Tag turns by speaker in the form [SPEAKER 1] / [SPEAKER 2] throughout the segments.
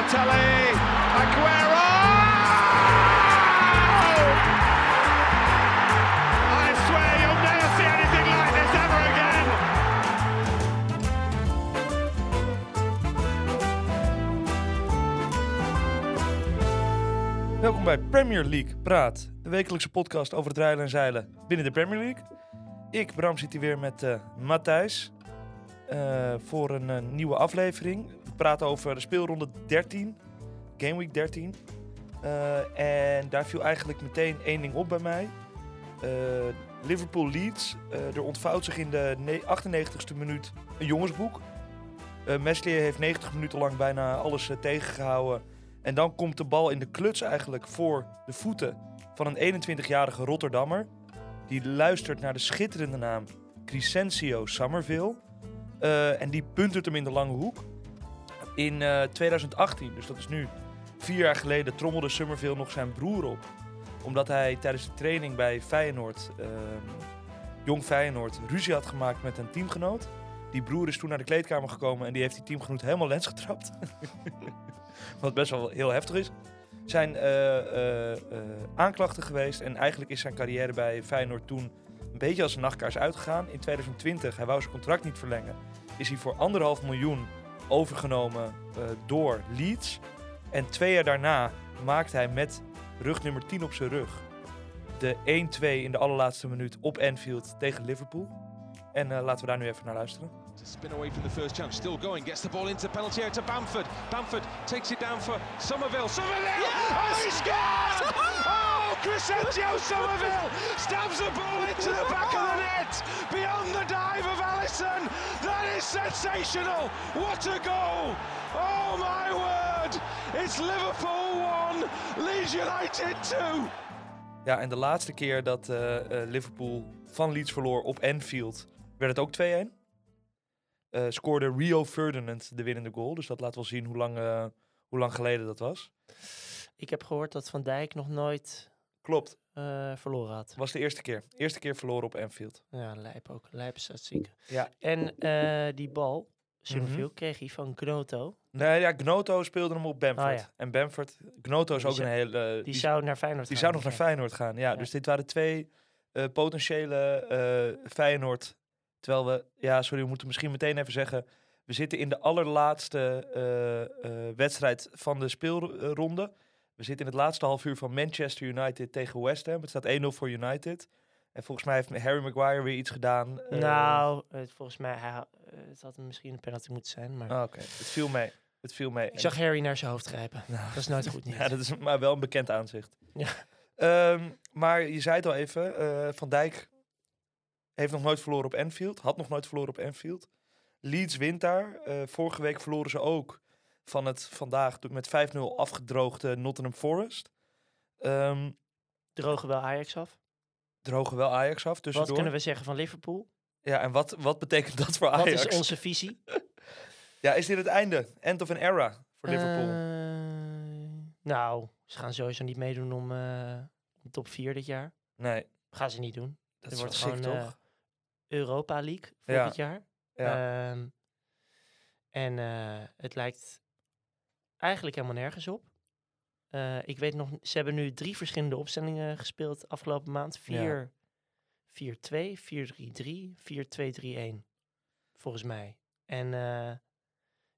[SPEAKER 1] Balotelli, Aguero! I swear you'll never see anything like this ever again.
[SPEAKER 2] Welkom bij Premier League Praat, de wekelijkse podcast over het rijden en zeilen binnen de Premier League. Ik, Bram, zit hier weer met eh, Matthijs eh, voor een eh, nieuwe aflevering. Praten over de speelronde 13, Game Week 13. Eh, en daar viel eigenlijk meteen één ding op bij mij. Eh, Liverpool Leeds. Eh, er ontvouwt zich in de ne- 98ste minuut een jongensboek. Uh, heeft 90 minuten lang bijna alles eh, tegengehouden. En dan komt de bal in de kluts eigenlijk voor de voeten van een 21-jarige Rotterdammer. Die luistert naar de schitterende naam Crescencio Summerville. Eh, en die puntert hem in de lange hoek. In eh, 2018, dus dat is nu vier jaar geleden, trommelde Summerville nog zijn broer op. Omdat hij tijdens de training bij Feyenoord, ehm, jong Feyenoord, ruzie had gemaakt met een teamgenoot. Die broer is toen naar de kleedkamer gekomen en die heeft die teamgenoot helemaal lens getrapt. Wat best wel heel heftig is. Zijn eh, eh, eh, aanklachten geweest en eigenlijk is zijn carrière bij Feyenoord toen een beetje als een nachtkaars uitgegaan. In 2020, hij wou zijn contract niet verlengen, is hij voor anderhalf miljoen overgenomen eh, door Leeds. En twee jaar daarna maakte hij met rug nummer 10 op zijn rug de 1-2 in de allerlaatste minuut op Anfield tegen Liverpool. En eh, laten we daar nu even naar luisteren.
[SPEAKER 3] To spin away from the first chance, still going, gets the ball into penalty area to Bamford. Bamford takes it down for Somerville. Somerville! Oh, he! Crescencio Somerville stabs the ball into the back of the net beyond the dive of Allison. That is sensational! What a goal! Oh my word! It's Liverpool 1, Leeds United 2.
[SPEAKER 2] Ja, en de laatste keer dat eh, eh, Liverpool van Leeds verloor op Anfield, werd het ook 2-1. Eh, scoorde Rio Ferdinand de winnende goal. Dus dat laat wel zien hoe lang, eh, hoe lang geleden dat was.
[SPEAKER 4] Ik heb gehoord dat Van Dijk nog nooit
[SPEAKER 2] Klopt,
[SPEAKER 4] eh, verloren had.
[SPEAKER 2] was de eerste keer. Eerste keer verloren op Anfield.
[SPEAKER 4] Ja, lijp ook. Lijp statistieken.
[SPEAKER 2] Ja.
[SPEAKER 4] En eh, die bal, Summerfield,
[SPEAKER 2] Mhm.
[SPEAKER 4] kreeg hij van Gnoto.
[SPEAKER 2] Nee, ja, Gnoto speelde hem op Bamford.
[SPEAKER 4] Oh, ja.
[SPEAKER 2] En Bamford, Gnoto is
[SPEAKER 4] Die
[SPEAKER 2] ook een hele...
[SPEAKER 4] Die,
[SPEAKER 2] die
[SPEAKER 4] zou naar Feyenoord
[SPEAKER 2] die
[SPEAKER 4] gaan.
[SPEAKER 2] zou nog naar. Feyenoord gaan. Ja,
[SPEAKER 4] Ja.
[SPEAKER 2] dus dit waren twee eh, potentiële eh, Feyenoord. Terwijl we, ja, sorry, we moeten misschien meteen even zeggen. We zitten in de allerlaatste eh, eh, wedstrijd van de speelronde. We zitten in het laatste half uur van Manchester United tegen West Ham. Het staat 1-0 voor United. En volgens mij heeft Harry Maguire weer iets gedaan. eh,
[SPEAKER 4] Nou, volgens mij, hij, het had misschien een penalty moeten zijn. Maar
[SPEAKER 2] ah, Oké, het viel mee. Het viel mee.
[SPEAKER 4] ik zag Harry naar zijn hoofd grijpen.
[SPEAKER 2] Nou,
[SPEAKER 4] Dat is nooit goed nieuws.
[SPEAKER 2] Ja, dat is maar wel een bekend aanzicht.
[SPEAKER 4] Ja.
[SPEAKER 2] Ehm, maar je zei het al even, eh, Van Dijk heeft nog nooit verloren op Anfield. Had nog nooit verloren op Anfield. Leeds wint daar. Eh, vorige week verloren ze ook van het vandaag met 5-0 afgedroogde Nottingham Forest. Ehm
[SPEAKER 4] Drogen wel Ajax af.
[SPEAKER 2] drogen wel Ajax af
[SPEAKER 4] Wat
[SPEAKER 2] tussendoor.
[SPEAKER 4] kunnen we zeggen van Liverpool?
[SPEAKER 2] Ja, en wat, wat betekent dat voor
[SPEAKER 4] Wat
[SPEAKER 2] Ajax?
[SPEAKER 4] is onze visie?
[SPEAKER 2] Ja, is dit het einde? End of an era voor Liverpool?
[SPEAKER 4] Eh, nou, ze gaan sowieso niet meedoen om, eh, top 4 dit jaar.
[SPEAKER 2] nee,
[SPEAKER 4] Gaan ze niet doen.
[SPEAKER 2] dat
[SPEAKER 4] Er wordt gewoon, eh,
[SPEAKER 2] toch?
[SPEAKER 4] Europa League
[SPEAKER 2] Ja.
[SPEAKER 4] volgend jaar.
[SPEAKER 2] Ja.
[SPEAKER 4] Ehm, en eh, het lijkt eigenlijk helemaal nergens op. Eh, ik weet nog, ze hebben nu drie verschillende opstellingen gespeeld afgelopen maand. 4 4-2, 4-3-3, 4-2-3-1. Volgens mij. En eh,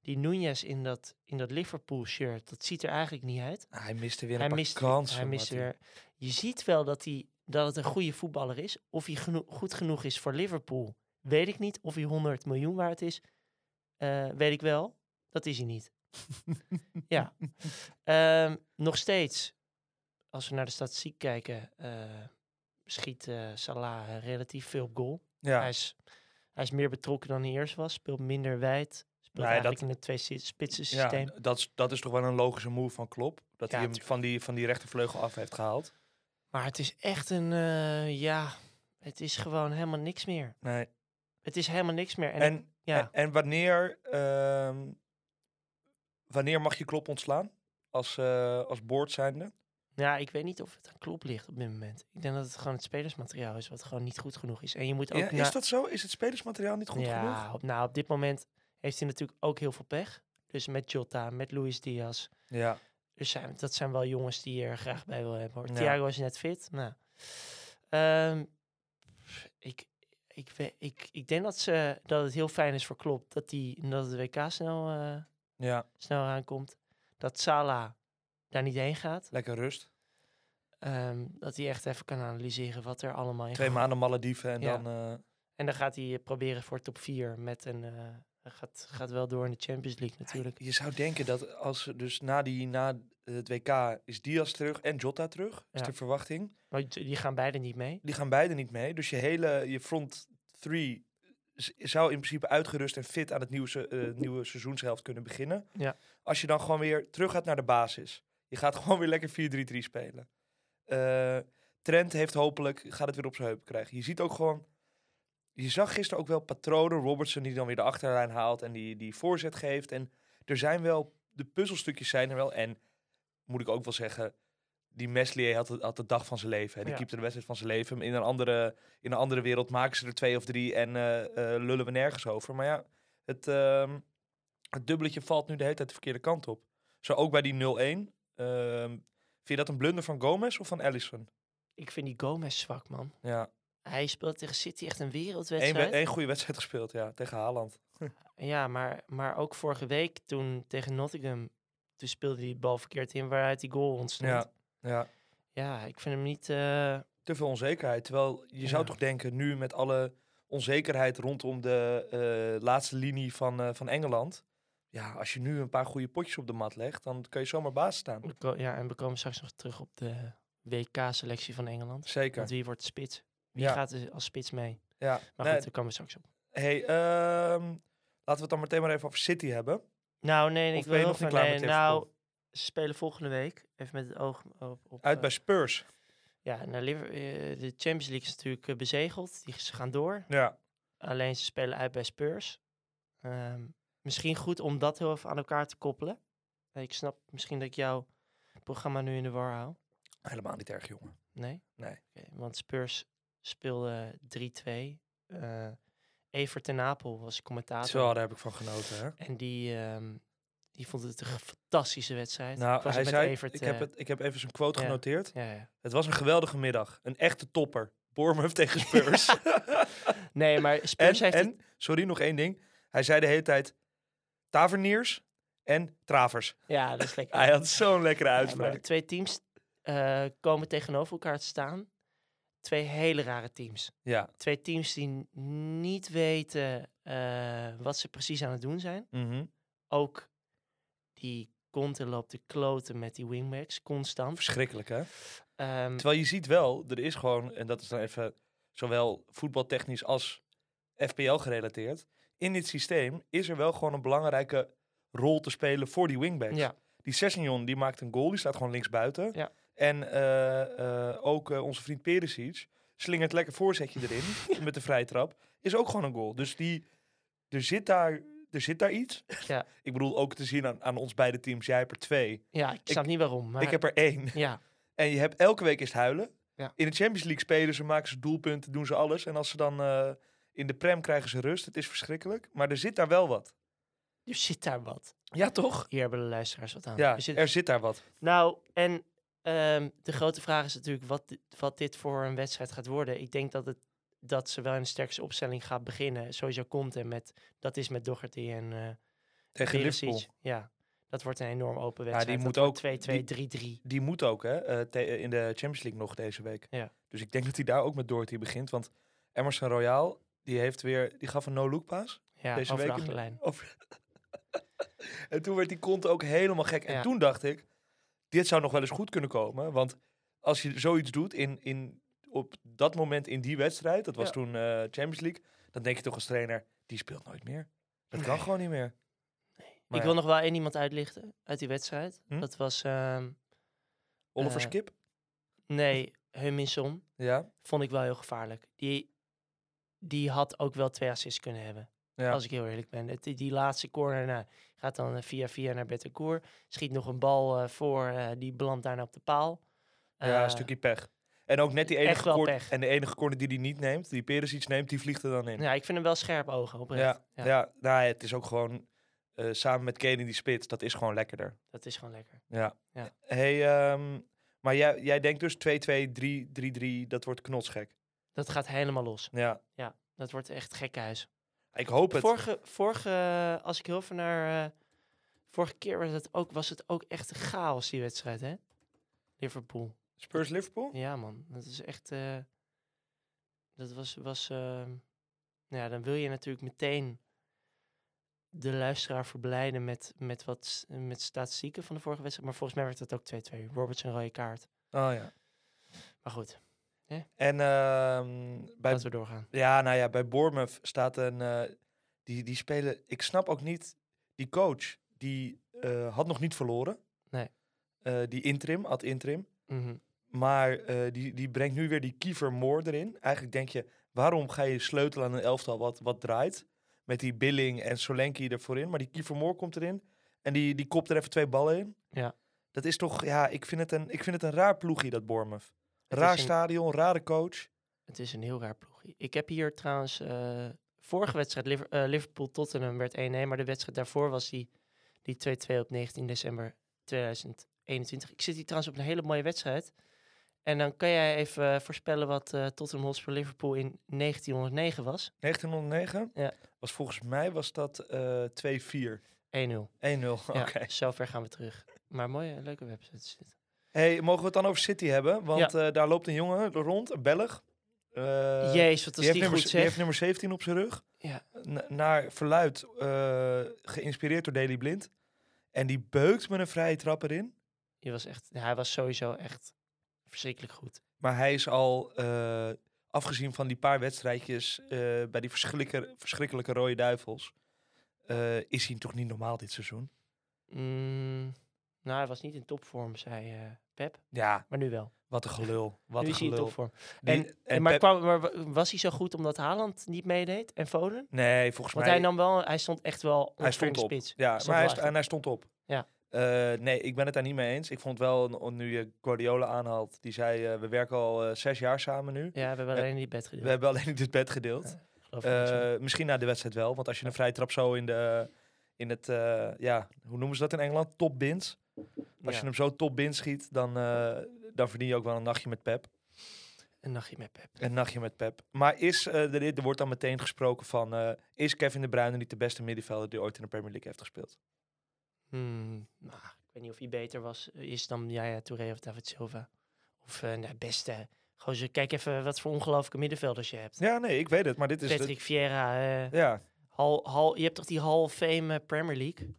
[SPEAKER 4] die Nunez in dat, in dat Liverpool shirt, dat ziet er eigenlijk niet uit.
[SPEAKER 2] Ah, hij miste weer een
[SPEAKER 4] Hij
[SPEAKER 2] paar kansen.
[SPEAKER 4] hij mist
[SPEAKER 2] Martin.
[SPEAKER 4] weer. Je ziet wel dat, hij, dat het een goede voetballer is. Of hij geno- goed genoeg is voor Liverpool, weet ik niet. Of hij 100 miljoen waard is, eh, weet ik wel. Dat is hij niet. Ja. Ehm, nog steeds, als we naar de statistiek kijken, eh, schiet eh, Salah relatief veel goal.
[SPEAKER 2] Ja.
[SPEAKER 4] Hij, is, hij is meer betrokken dan hij eerst was. Speelt minder wijd. Speelt
[SPEAKER 2] Nee,
[SPEAKER 4] eigenlijk
[SPEAKER 2] dat-
[SPEAKER 4] in het twee spitsen
[SPEAKER 2] Ja,
[SPEAKER 4] systeem.
[SPEAKER 2] d- dat is, dat is toch wel een logische move van Klopp. Dat
[SPEAKER 4] Ja,
[SPEAKER 2] hij hem van die, van die rechtervleugel af heeft gehaald.
[SPEAKER 4] Maar het is echt een, eh, ja, het is gewoon helemaal niks meer.
[SPEAKER 2] Nee.
[SPEAKER 4] Het is helemaal niks meer. En,
[SPEAKER 2] En,
[SPEAKER 4] ja.
[SPEAKER 2] en, en wanneer, ehm, wanneer mag je Klopp ontslaan? Als, eh als board zijnde?
[SPEAKER 4] ja, ik weet niet of het aan klop ligt op dit moment. Ik denk dat het gewoon het spelersmateriaal is wat gewoon niet goed genoeg is. En je moet ook
[SPEAKER 2] Ja,
[SPEAKER 4] na-
[SPEAKER 2] is dat zo? Is het spelersmateriaal niet goed
[SPEAKER 4] ja,
[SPEAKER 2] genoeg?
[SPEAKER 4] Op, nou, op dit moment heeft hij natuurlijk ook heel veel pech. Dus met Jota, met Luis Diaz.
[SPEAKER 2] Ja,
[SPEAKER 4] Dus zijn, dat zijn wel jongens die je er graag bij wil hebben. Hoor.
[SPEAKER 2] Ja.
[SPEAKER 4] Thiago is net fit. Nou, Ehm, ik, ik, ik, ik denk dat, ze, dat het heel fijn is voor Klopp dat, die, dat het WK snel, eh,
[SPEAKER 2] ja,
[SPEAKER 4] snel aankomt. Dat Salah daar niet heen gaat.
[SPEAKER 2] lekker rust.
[SPEAKER 4] Ehm, dat hij echt even kan analyseren wat er allemaal in
[SPEAKER 2] Twee
[SPEAKER 4] gaat.
[SPEAKER 2] maanden Malediven en
[SPEAKER 4] Ja.
[SPEAKER 2] dan... eh,
[SPEAKER 4] En dan gaat hij proberen voor top 4 met een... eh, gaat, gaat wel door in de Champions League natuurlijk.
[SPEAKER 2] Je zou denken dat als dus na, die, na het WK is Diaz terug en Jota terug, is
[SPEAKER 4] Ja.
[SPEAKER 2] de verwachting.
[SPEAKER 4] Maar die gaan beide niet mee.
[SPEAKER 2] Die gaan beide niet mee. Dus je hele, je front three z- zou in principe uitgerust en fit aan het nieuwe, se- eh, nieuwe seizoenshelft kunnen beginnen.
[SPEAKER 4] Ja.
[SPEAKER 2] Als je dan gewoon weer terug gaat naar de basis. Je gaat gewoon weer lekker 4-3-3 spelen. Eh Trent heeft hopelijk, gaat het weer op zijn heupen krijgen. Je ziet ook gewoon, je zag gisteren ook wel patronen. Robertson die dan weer de achterlijn haalt en die, die voorzet geeft. En er zijn wel, de puzzelstukjes zijn er wel. En moet ik ook wel zeggen, die Meslier had, het- had de dag van zijn leven. Hè. Die
[SPEAKER 4] Ja.
[SPEAKER 2] keepte de wedstrijd van zijn leven. In een andere, in een andere wereld maken ze er twee of drie en eh, eh, lullen we nergens over. Maar ja, het, ehm, het dubbeletje valt nu de hele tijd de verkeerde kant op. Zo ook bij die 0-1. Ehm, vind je dat een blunder van Gomez of van Allison?
[SPEAKER 4] Ik vind die Gomez zwak, man.
[SPEAKER 2] Ja,
[SPEAKER 4] Hij speelt tegen City echt een wereldwedstrijd.
[SPEAKER 2] één goede wedstrijd gespeeld, ja, tegen Haaland.
[SPEAKER 4] Ja, maar, maar ook vorige week toen tegen Nottingham... Toen speelde hij de bal verkeerd in waaruit die goal ontstond.
[SPEAKER 2] Ja, ja.
[SPEAKER 4] Ja, ik vind hem niet... eh,
[SPEAKER 2] Te veel onzekerheid. Terwijl je zou toch denken, nu met alle onzekerheid rondom de eh, laatste linie van, eh, van Engeland. Ja, als je nu een paar goede potjes op de mat legt, dan kan je zomaar baas staan.
[SPEAKER 4] ja, en we komen straks nog terug op de WK-selectie van Engeland.
[SPEAKER 2] Zeker.
[SPEAKER 4] Want wie wordt spits? Wie
[SPEAKER 2] Ja.
[SPEAKER 4] gaat er als spits mee?
[SPEAKER 2] Ja.
[SPEAKER 4] Maar
[SPEAKER 2] Nee,
[SPEAKER 4] goed, daar komen we straks op.
[SPEAKER 2] hey, ehm, laten we het dan meteen maar even over City hebben.
[SPEAKER 4] Nou, nee,
[SPEAKER 2] Of
[SPEAKER 4] ik wil
[SPEAKER 2] nog niet klaar
[SPEAKER 4] nee,
[SPEAKER 2] met
[SPEAKER 4] Nou, ze spelen volgende week. Even met het oog op... op
[SPEAKER 2] Uit
[SPEAKER 4] eh,
[SPEAKER 2] bij Spurs.
[SPEAKER 4] Ja, Liver- eh, de Champions League is natuurlijk eh, bezegeld. Die, ze gaan door.
[SPEAKER 2] Ja.
[SPEAKER 4] Alleen ze spelen uit bij Spurs. Ehm, misschien goed om dat heel even aan elkaar te koppelen. Ik snap misschien dat ik jouw programma nu in de war hou.
[SPEAKER 2] Helemaal niet erg, jongen.
[SPEAKER 4] Nee?
[SPEAKER 2] Nee.
[SPEAKER 4] Want Spurs speelde 3-2. Eh Evert ten Napel was commentator.
[SPEAKER 2] Zo, daar heb ik van genoten, hè?
[SPEAKER 4] En die, ehm, die vond het een fantastische wedstrijd.
[SPEAKER 2] Nou, hij zei,
[SPEAKER 4] Evert,
[SPEAKER 2] ik, heb
[SPEAKER 4] eh,
[SPEAKER 2] het, ik heb even zijn quote
[SPEAKER 4] ja.
[SPEAKER 2] genoteerd.
[SPEAKER 4] Ja, ja.
[SPEAKER 2] Het was een geweldige middag. Een echte topper. Bournemouth tegen Spurs.
[SPEAKER 4] Nee, maar
[SPEAKER 2] en,
[SPEAKER 4] Spurs heeft het-
[SPEAKER 2] en, sorry, nog één ding. Hij zei de hele tijd taverniers en travers.
[SPEAKER 4] Ja, dat is lekker.
[SPEAKER 2] Hij had zo'n lekkere
[SPEAKER 4] maar
[SPEAKER 2] uitspraak.
[SPEAKER 4] de twee teams eh, komen tegenover elkaar te staan. Twee hele rare teams.
[SPEAKER 2] Ja.
[SPEAKER 4] Twee teams die niet weten eh, wat ze precies aan het doen zijn.
[SPEAKER 2] Mhm.
[SPEAKER 4] Ook die Conte loopt de kloten met die wingbacks, constant.
[SPEAKER 2] Verschrikkelijk, hè?
[SPEAKER 4] Ehm,
[SPEAKER 2] Terwijl je ziet wel, er is gewoon, en dat is dan even zowel voetbaltechnisch als FPL gerelateerd. In dit systeem is er wel gewoon een belangrijke rol te spelen voor die wingbacks.
[SPEAKER 4] ja,
[SPEAKER 2] Die Sessignon, die maakt een goal, die staat gewoon linksbuiten.
[SPEAKER 4] Ja.
[SPEAKER 2] En eh, eh, ook eh, onze vriend Perisic slingert lekker voorzetje erin met de vrije trap. Is ook gewoon een goal. Dus die, er, zit daar, er zit daar iets.
[SPEAKER 4] Ja.
[SPEAKER 2] ik bedoel ook te zien aan, aan ons beide teams. Jij hebt er twee.
[SPEAKER 4] ja, ik snap niet waarom. Maar
[SPEAKER 2] Ik heb er één.
[SPEAKER 4] Ja,
[SPEAKER 2] En je hebt elke week is het huilen.
[SPEAKER 4] Ja.
[SPEAKER 2] In de Champions League spelen ze, maken ze doelpunten, doen ze alles. En als ze dan eh, in de Prem krijgen ze rust. Het is verschrikkelijk. Maar er zit daar wel wat.
[SPEAKER 4] er zit daar wat.
[SPEAKER 2] Ja, toch?
[SPEAKER 4] Hier hebben de luisteraars wat aan.
[SPEAKER 2] Ja,
[SPEAKER 4] Er zit-
[SPEAKER 2] er zit daar wat.
[SPEAKER 4] Nou, en ehm, de grote vraag is natuurlijk wat, wat dit voor een wedstrijd gaat worden. Ik denk dat, het, dat ze wel in de sterkste opstelling gaat beginnen. Sowieso komt en met, dat is met Doherty en eh
[SPEAKER 2] Tegen. Liverpool.
[SPEAKER 4] Ja, dat wordt een enorm open
[SPEAKER 2] die
[SPEAKER 4] wedstrijd.
[SPEAKER 2] moet
[SPEAKER 4] dat
[SPEAKER 2] ook-
[SPEAKER 4] wordt 2-2, 3-3.
[SPEAKER 2] Die moet ook, hè? eh, te- in de Champions League nog deze week.
[SPEAKER 4] Ja.
[SPEAKER 2] Dus ik denk dat hij daar ook met Doherty begint. Want Emerson Royal, die heeft weer, die gaf een no-look paas.
[SPEAKER 4] Ja,
[SPEAKER 2] Deze
[SPEAKER 4] over de
[SPEAKER 2] week
[SPEAKER 4] achterlijn.
[SPEAKER 2] Over- en toen werd die kont ook helemaal gek. En
[SPEAKER 4] Ja.
[SPEAKER 2] toen dacht ik, dit zou nog wel eens goed kunnen komen. Want als je zoiets doet in, in, op dat moment in die wedstrijd, dat was
[SPEAKER 4] Ja.
[SPEAKER 2] toen eh, Champions League, dan denk je toch als trainer, die speelt nooit meer. Dat kan gewoon niet meer.
[SPEAKER 4] Ik
[SPEAKER 2] ja,
[SPEAKER 4] wil nog wel één iemand uitlichten uit die wedstrijd.
[SPEAKER 2] Hm?
[SPEAKER 4] Dat was, ehm,
[SPEAKER 2] Oliver
[SPEAKER 4] eh,
[SPEAKER 2] Skip?
[SPEAKER 4] nee, Huminson.
[SPEAKER 2] Ja.
[SPEAKER 4] Vond ik wel heel gevaarlijk. Die, die had ook wel twee assists kunnen hebben.
[SPEAKER 2] ja.
[SPEAKER 4] Als ik heel eerlijk ben. Het, die laatste corner nou, gaat dan eh, via via naar Betancourt. Schiet nog een bal voor, die belandt daarna op de paal.
[SPEAKER 2] ja, een stukje pech. En ook net die enige corner, en de enige corner die hij niet neemt, die Perisic neemt, die vliegt er dan in.
[SPEAKER 4] Ja, ik vind hem wel scherp ogen, oprecht.
[SPEAKER 2] Ja, ja. nou, het is ook gewoon eh, samen met Kane in die spits, dat is gewoon lekkerder.
[SPEAKER 4] Dat is gewoon lekker.
[SPEAKER 2] Ja.
[SPEAKER 4] Ja.
[SPEAKER 2] Hey, ehm, maar jij, jij denkt dus 2-2, 3-3, dat wordt knotsgek.
[SPEAKER 4] Dat gaat helemaal los.
[SPEAKER 2] Ja,
[SPEAKER 4] Ja, dat wordt echt gekhuis.
[SPEAKER 2] ik hoop het.
[SPEAKER 4] Vorige, vorige, eh, als ik heel veel naar... eh, vorige keer was het, ook, was het ook echt een chaos, die wedstrijd, hè? Liverpool.
[SPEAKER 2] Spurs-Liverpool?
[SPEAKER 4] Ja, man. Dat is echt... eh, dat was... was ehm, nou ja, dan wil je natuurlijk meteen de luisteraar verblijden met, met wat met statistieken van de vorige wedstrijd. Maar volgens mij werd het ook 2-2. Roberts een rode kaart.
[SPEAKER 2] Oh ja.
[SPEAKER 4] Maar goed,
[SPEAKER 2] En ehm, bij,
[SPEAKER 4] laten we doorgaan.
[SPEAKER 2] ja, nou ja, bij Bournemouth staat een... eh, die, die spelen... Ik snap ook niet... Die coach, die eh, had nog niet verloren.
[SPEAKER 4] Nee.
[SPEAKER 2] Die interim, ad interim.
[SPEAKER 4] Mhm.
[SPEAKER 2] Maar eh, die, die brengt nu weer die Kiefer Moore erin. Eigenlijk denk je, waarom ga je sleutelen aan een elftal wat, wat draait? Met die Billing en Solanke ervoor in. Maar die Kiefer Moore komt erin. En die, die kopt er even twee ballen in.
[SPEAKER 4] Ja.
[SPEAKER 2] Dat is toch, ja, ik vind het een, ik vind het een raar ploegje, dat Bournemouth. Raar
[SPEAKER 4] een-
[SPEAKER 2] stadion, rare coach.
[SPEAKER 4] Het is een heel raar ploegje. Ik heb hier trouwens... eh, vorige wedstrijd, eh, Liverpool-Tottenham, werd 1-1. Maar de wedstrijd daarvoor was die, die 2-2 op 19 december 2021. Ik zit hier trouwens op een hele mooie wedstrijd. En dan kan jij even eh, voorspellen wat eh, Tottenham Hotspur Liverpool in 1909 was.
[SPEAKER 2] 1909?
[SPEAKER 4] Ja.
[SPEAKER 2] Was volgens mij was dat eh 2-4. 1-0, 1-0,
[SPEAKER 4] 1-0. Ja,
[SPEAKER 2] oké.
[SPEAKER 4] zover gaan we terug. Maar mooie, leuke website is dit.
[SPEAKER 2] Hey, mogen we het dan over City hebben? Want eh, daar loopt een jongen rond, een Belg. Eh,
[SPEAKER 4] Jezus, wat
[SPEAKER 2] die,
[SPEAKER 4] is die
[SPEAKER 2] nummer,
[SPEAKER 4] goed
[SPEAKER 2] die heeft nummer 17 op zijn rug.
[SPEAKER 4] Ja.
[SPEAKER 2] Naar verluid geïnspireerd door Daily Blind. En die beukt met een vrije trap erin.
[SPEAKER 4] Die was echt, hij was sowieso echt verschrikkelijk goed.
[SPEAKER 2] Maar hij is al, eh, afgezien van die paar wedstrijdjes eh, bij die verschrikkelijke, verschrikkelijke rode duivels, eh, is hij toch niet normaal dit seizoen?
[SPEAKER 4] Mm, nou, hij was niet in topvorm, zei Pep.
[SPEAKER 2] Ja,
[SPEAKER 4] Maar nu wel.
[SPEAKER 2] wat een gelul. Wat
[SPEAKER 4] nu
[SPEAKER 2] een
[SPEAKER 4] is hij in
[SPEAKER 2] gelul.
[SPEAKER 4] topvorm.
[SPEAKER 2] Die-
[SPEAKER 4] En,
[SPEAKER 2] en
[SPEAKER 4] en maar,
[SPEAKER 2] Pep-
[SPEAKER 4] kwam, maar wa- was hij zo goed omdat Haaland niet meedeed en Foden?
[SPEAKER 2] Nee, volgens
[SPEAKER 4] Want
[SPEAKER 2] mij...
[SPEAKER 4] hij nam wel, hij stond echt wel
[SPEAKER 2] Hij stond op.
[SPEAKER 4] de spits.
[SPEAKER 2] Ja, maar hij, st- en hij stond op.
[SPEAKER 4] Ja.
[SPEAKER 2] Eh, nee, ik ben het daar niet mee eens. Ik vond wel, nu je Guardiola aanhaalt, die zei, eh, we werken al eh, zes jaar samen nu.
[SPEAKER 4] Ja, we hebben alleen die bed gedeeld.
[SPEAKER 2] We hebben alleen in dit bed gedeeld.
[SPEAKER 4] Ja, niet
[SPEAKER 2] misschien na de wedstrijd wel, want als je een vrije trap zo in, de, in het, ja, hoe noemen ze dat in Engeland? Top bins. Als
[SPEAKER 4] Ja,
[SPEAKER 2] je hem zo top bin schiet, dan, dan verdien je ook wel een nachtje met Pep.
[SPEAKER 4] Een nachtje met Pep.
[SPEAKER 2] Een nachtje met Pep. Maar is, er, er wordt dan meteen gesproken van, is Kevin De Bruyne niet de beste middenvelder die ooit in de Premier League heeft gespeeld?
[SPEAKER 4] Hmm, nou, ik weet niet of hij beter was, is dan Jaya Touré of David Silva. Of eh nou, beste. Gewoon zo, kijk even wat voor ongelooflijke middenvelders je hebt.
[SPEAKER 2] Ja, nee, ik weet het, maar dit is... de-
[SPEAKER 4] Patrick Vieira, eh,
[SPEAKER 2] ja,
[SPEAKER 4] hal, hal, je hebt toch die Hall of Fame eh, Premier League?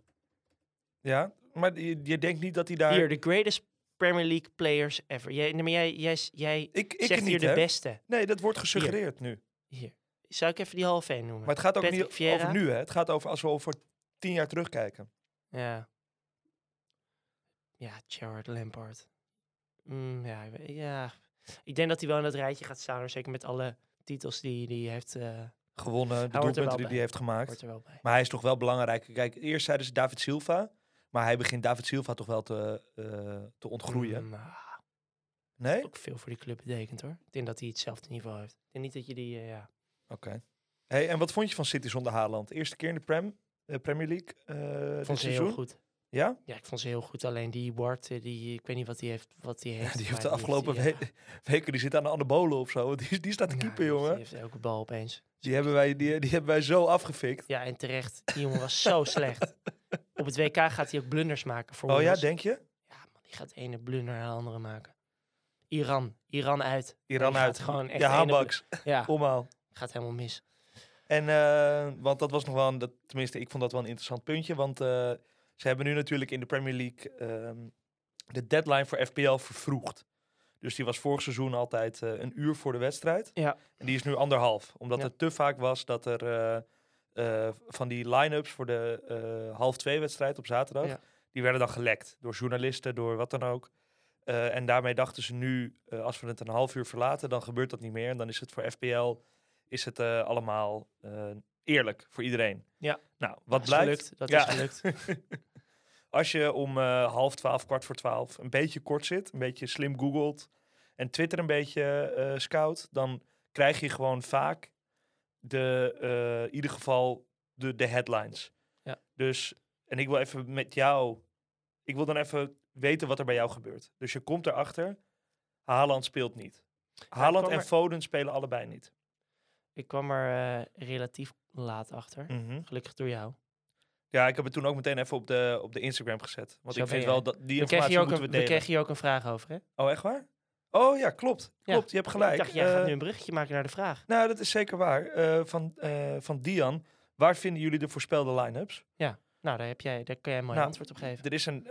[SPEAKER 2] ja, maar je, je denkt niet dat hij daar...
[SPEAKER 4] Hier, de greatest Premier League players ever. Jij, nee, maar jij, jij, jij
[SPEAKER 2] ik ik
[SPEAKER 4] zegt
[SPEAKER 2] niet,
[SPEAKER 4] hier de
[SPEAKER 2] hè?
[SPEAKER 4] beste.
[SPEAKER 2] Nee, dat wordt gesuggereerd nu.
[SPEAKER 4] Hier. Zou ik even die Hall of Fame noemen?
[SPEAKER 2] Maar het gaat ook
[SPEAKER 4] Patrick
[SPEAKER 2] niet
[SPEAKER 4] Vieira.
[SPEAKER 2] over nu, hè? Het gaat over als we over tien jaar terugkijken.
[SPEAKER 4] Ja. Ja, Gerard Lampard. Mm, ja, ik ja, ik denk dat hij wel in dat rijtje gaat staan. Zeker met alle titels die die hij heeft. eh
[SPEAKER 2] Gewonnen, de doelpunten die hij heeft gemaakt. Maar hij is toch wel belangrijk. Kijk, eerst zeiden ze David Silva. Maar hij begint David Silva toch wel te, eh, te ontgroeien.
[SPEAKER 4] Mm, nou,
[SPEAKER 2] Nee?
[SPEAKER 4] ook veel voor die club betekent hoor. Ik denk dat hij hetzelfde niveau heeft. Ik denk niet dat je die, eh, ja.
[SPEAKER 2] Oké. Hey, en wat vond je van City zonder Haaland? Eerste keer in de Prem, eh, Premier League dit
[SPEAKER 4] vond ze
[SPEAKER 2] seizoen?
[SPEAKER 4] heel goed.
[SPEAKER 2] Ja?
[SPEAKER 4] Ja, ik vond ze heel goed. Alleen die Ward, eh, die, ik weet niet wat die heeft. Wat die heeft
[SPEAKER 2] Die heeft de afgelopen
[SPEAKER 4] ja.
[SPEAKER 2] we- weken, die zit aan de anabolen of zo. Die, die staat te
[SPEAKER 4] Ja,
[SPEAKER 2] keeper, jongen.
[SPEAKER 4] Die heeft elke bal opeens.
[SPEAKER 2] Die hebben, wij, die, die hebben wij zo afgefikt.
[SPEAKER 4] Ja, en terecht. Die jongen was zo slecht. Op het WK gaat hij ook blunders maken voor
[SPEAKER 2] Oh ja, denk je?
[SPEAKER 4] Ja, man, die gaat de ene blunder naar de andere maken. Iran. Iran uit.
[SPEAKER 2] Iran uit.
[SPEAKER 4] Gewoon echt
[SPEAKER 2] ja, handbaks.
[SPEAKER 4] Ja,
[SPEAKER 2] Omhaal.
[SPEAKER 4] gaat helemaal mis.
[SPEAKER 2] En, eh, want dat was nog wel, een, dat, tenminste, ik vond dat wel een interessant puntje. Want eh, ze hebben nu natuurlijk in de Premier League ehm, de deadline voor FPL vervroegd. Dus die was vorig seizoen altijd eh, een uur voor de wedstrijd.
[SPEAKER 4] Ja.
[SPEAKER 2] En die is nu anderhalf. Omdat
[SPEAKER 4] Ja.
[SPEAKER 2] het te vaak was dat er van die line-ups voor de half twee wedstrijd op zaterdag,
[SPEAKER 4] Ja.
[SPEAKER 2] die werden dan gelekt door journalisten, door wat dan ook. En daarmee dachten ze nu, als we het een half uur verlaten, dan gebeurt dat niet meer. En dan is het voor FPL is het, eh, allemaal eh, eerlijk voor iedereen.
[SPEAKER 4] Ja.
[SPEAKER 2] Nou, wat
[SPEAKER 4] Dat
[SPEAKER 2] blijkt?
[SPEAKER 4] gelukt, Dat
[SPEAKER 2] Ja.
[SPEAKER 4] is gelukt.
[SPEAKER 2] Als je om eh, half twaalf, kwart voor twaalf een beetje kort zit, een beetje slim googelt en Twitter een beetje scout, dan krijg je gewoon vaak de, in ieder geval de, de headlines.
[SPEAKER 4] Ja.
[SPEAKER 2] Dus En ik wil even met jou... Ik wil dan even weten wat er bij jou gebeurt. Dus je komt erachter. Haaland speelt niet. Haaland en Foden spelen allebei niet.
[SPEAKER 4] Ik kwam er eh, relatief laat achter.
[SPEAKER 2] Mhm.
[SPEAKER 4] Gelukkig door jou.
[SPEAKER 2] Ja, ik heb het toen ook meteen even op de, op de Instagram gezet. Want
[SPEAKER 4] Zo
[SPEAKER 2] ik vind wel dat die
[SPEAKER 4] We
[SPEAKER 2] informatie moeten
[SPEAKER 4] een,
[SPEAKER 2] we
[SPEAKER 4] we
[SPEAKER 2] delen.
[SPEAKER 4] kregen hier ook een vraag over, hè?
[SPEAKER 2] Oh, echt waar? Oh ja, klopt.
[SPEAKER 4] Ja.
[SPEAKER 2] Klopt, je hebt gelijk.
[SPEAKER 4] Ik dacht, jij gaat
[SPEAKER 2] Eh,
[SPEAKER 4] nu een bruggetje maken naar de vraag.
[SPEAKER 2] Nou, dat is zeker waar. Eh, van, van Dian. Waar vinden jullie de voorspelde line-ups?
[SPEAKER 4] Nou, daar, heb jij, daar kan jij een mooi
[SPEAKER 2] Nou,
[SPEAKER 4] antwoord op geven.
[SPEAKER 2] Er is een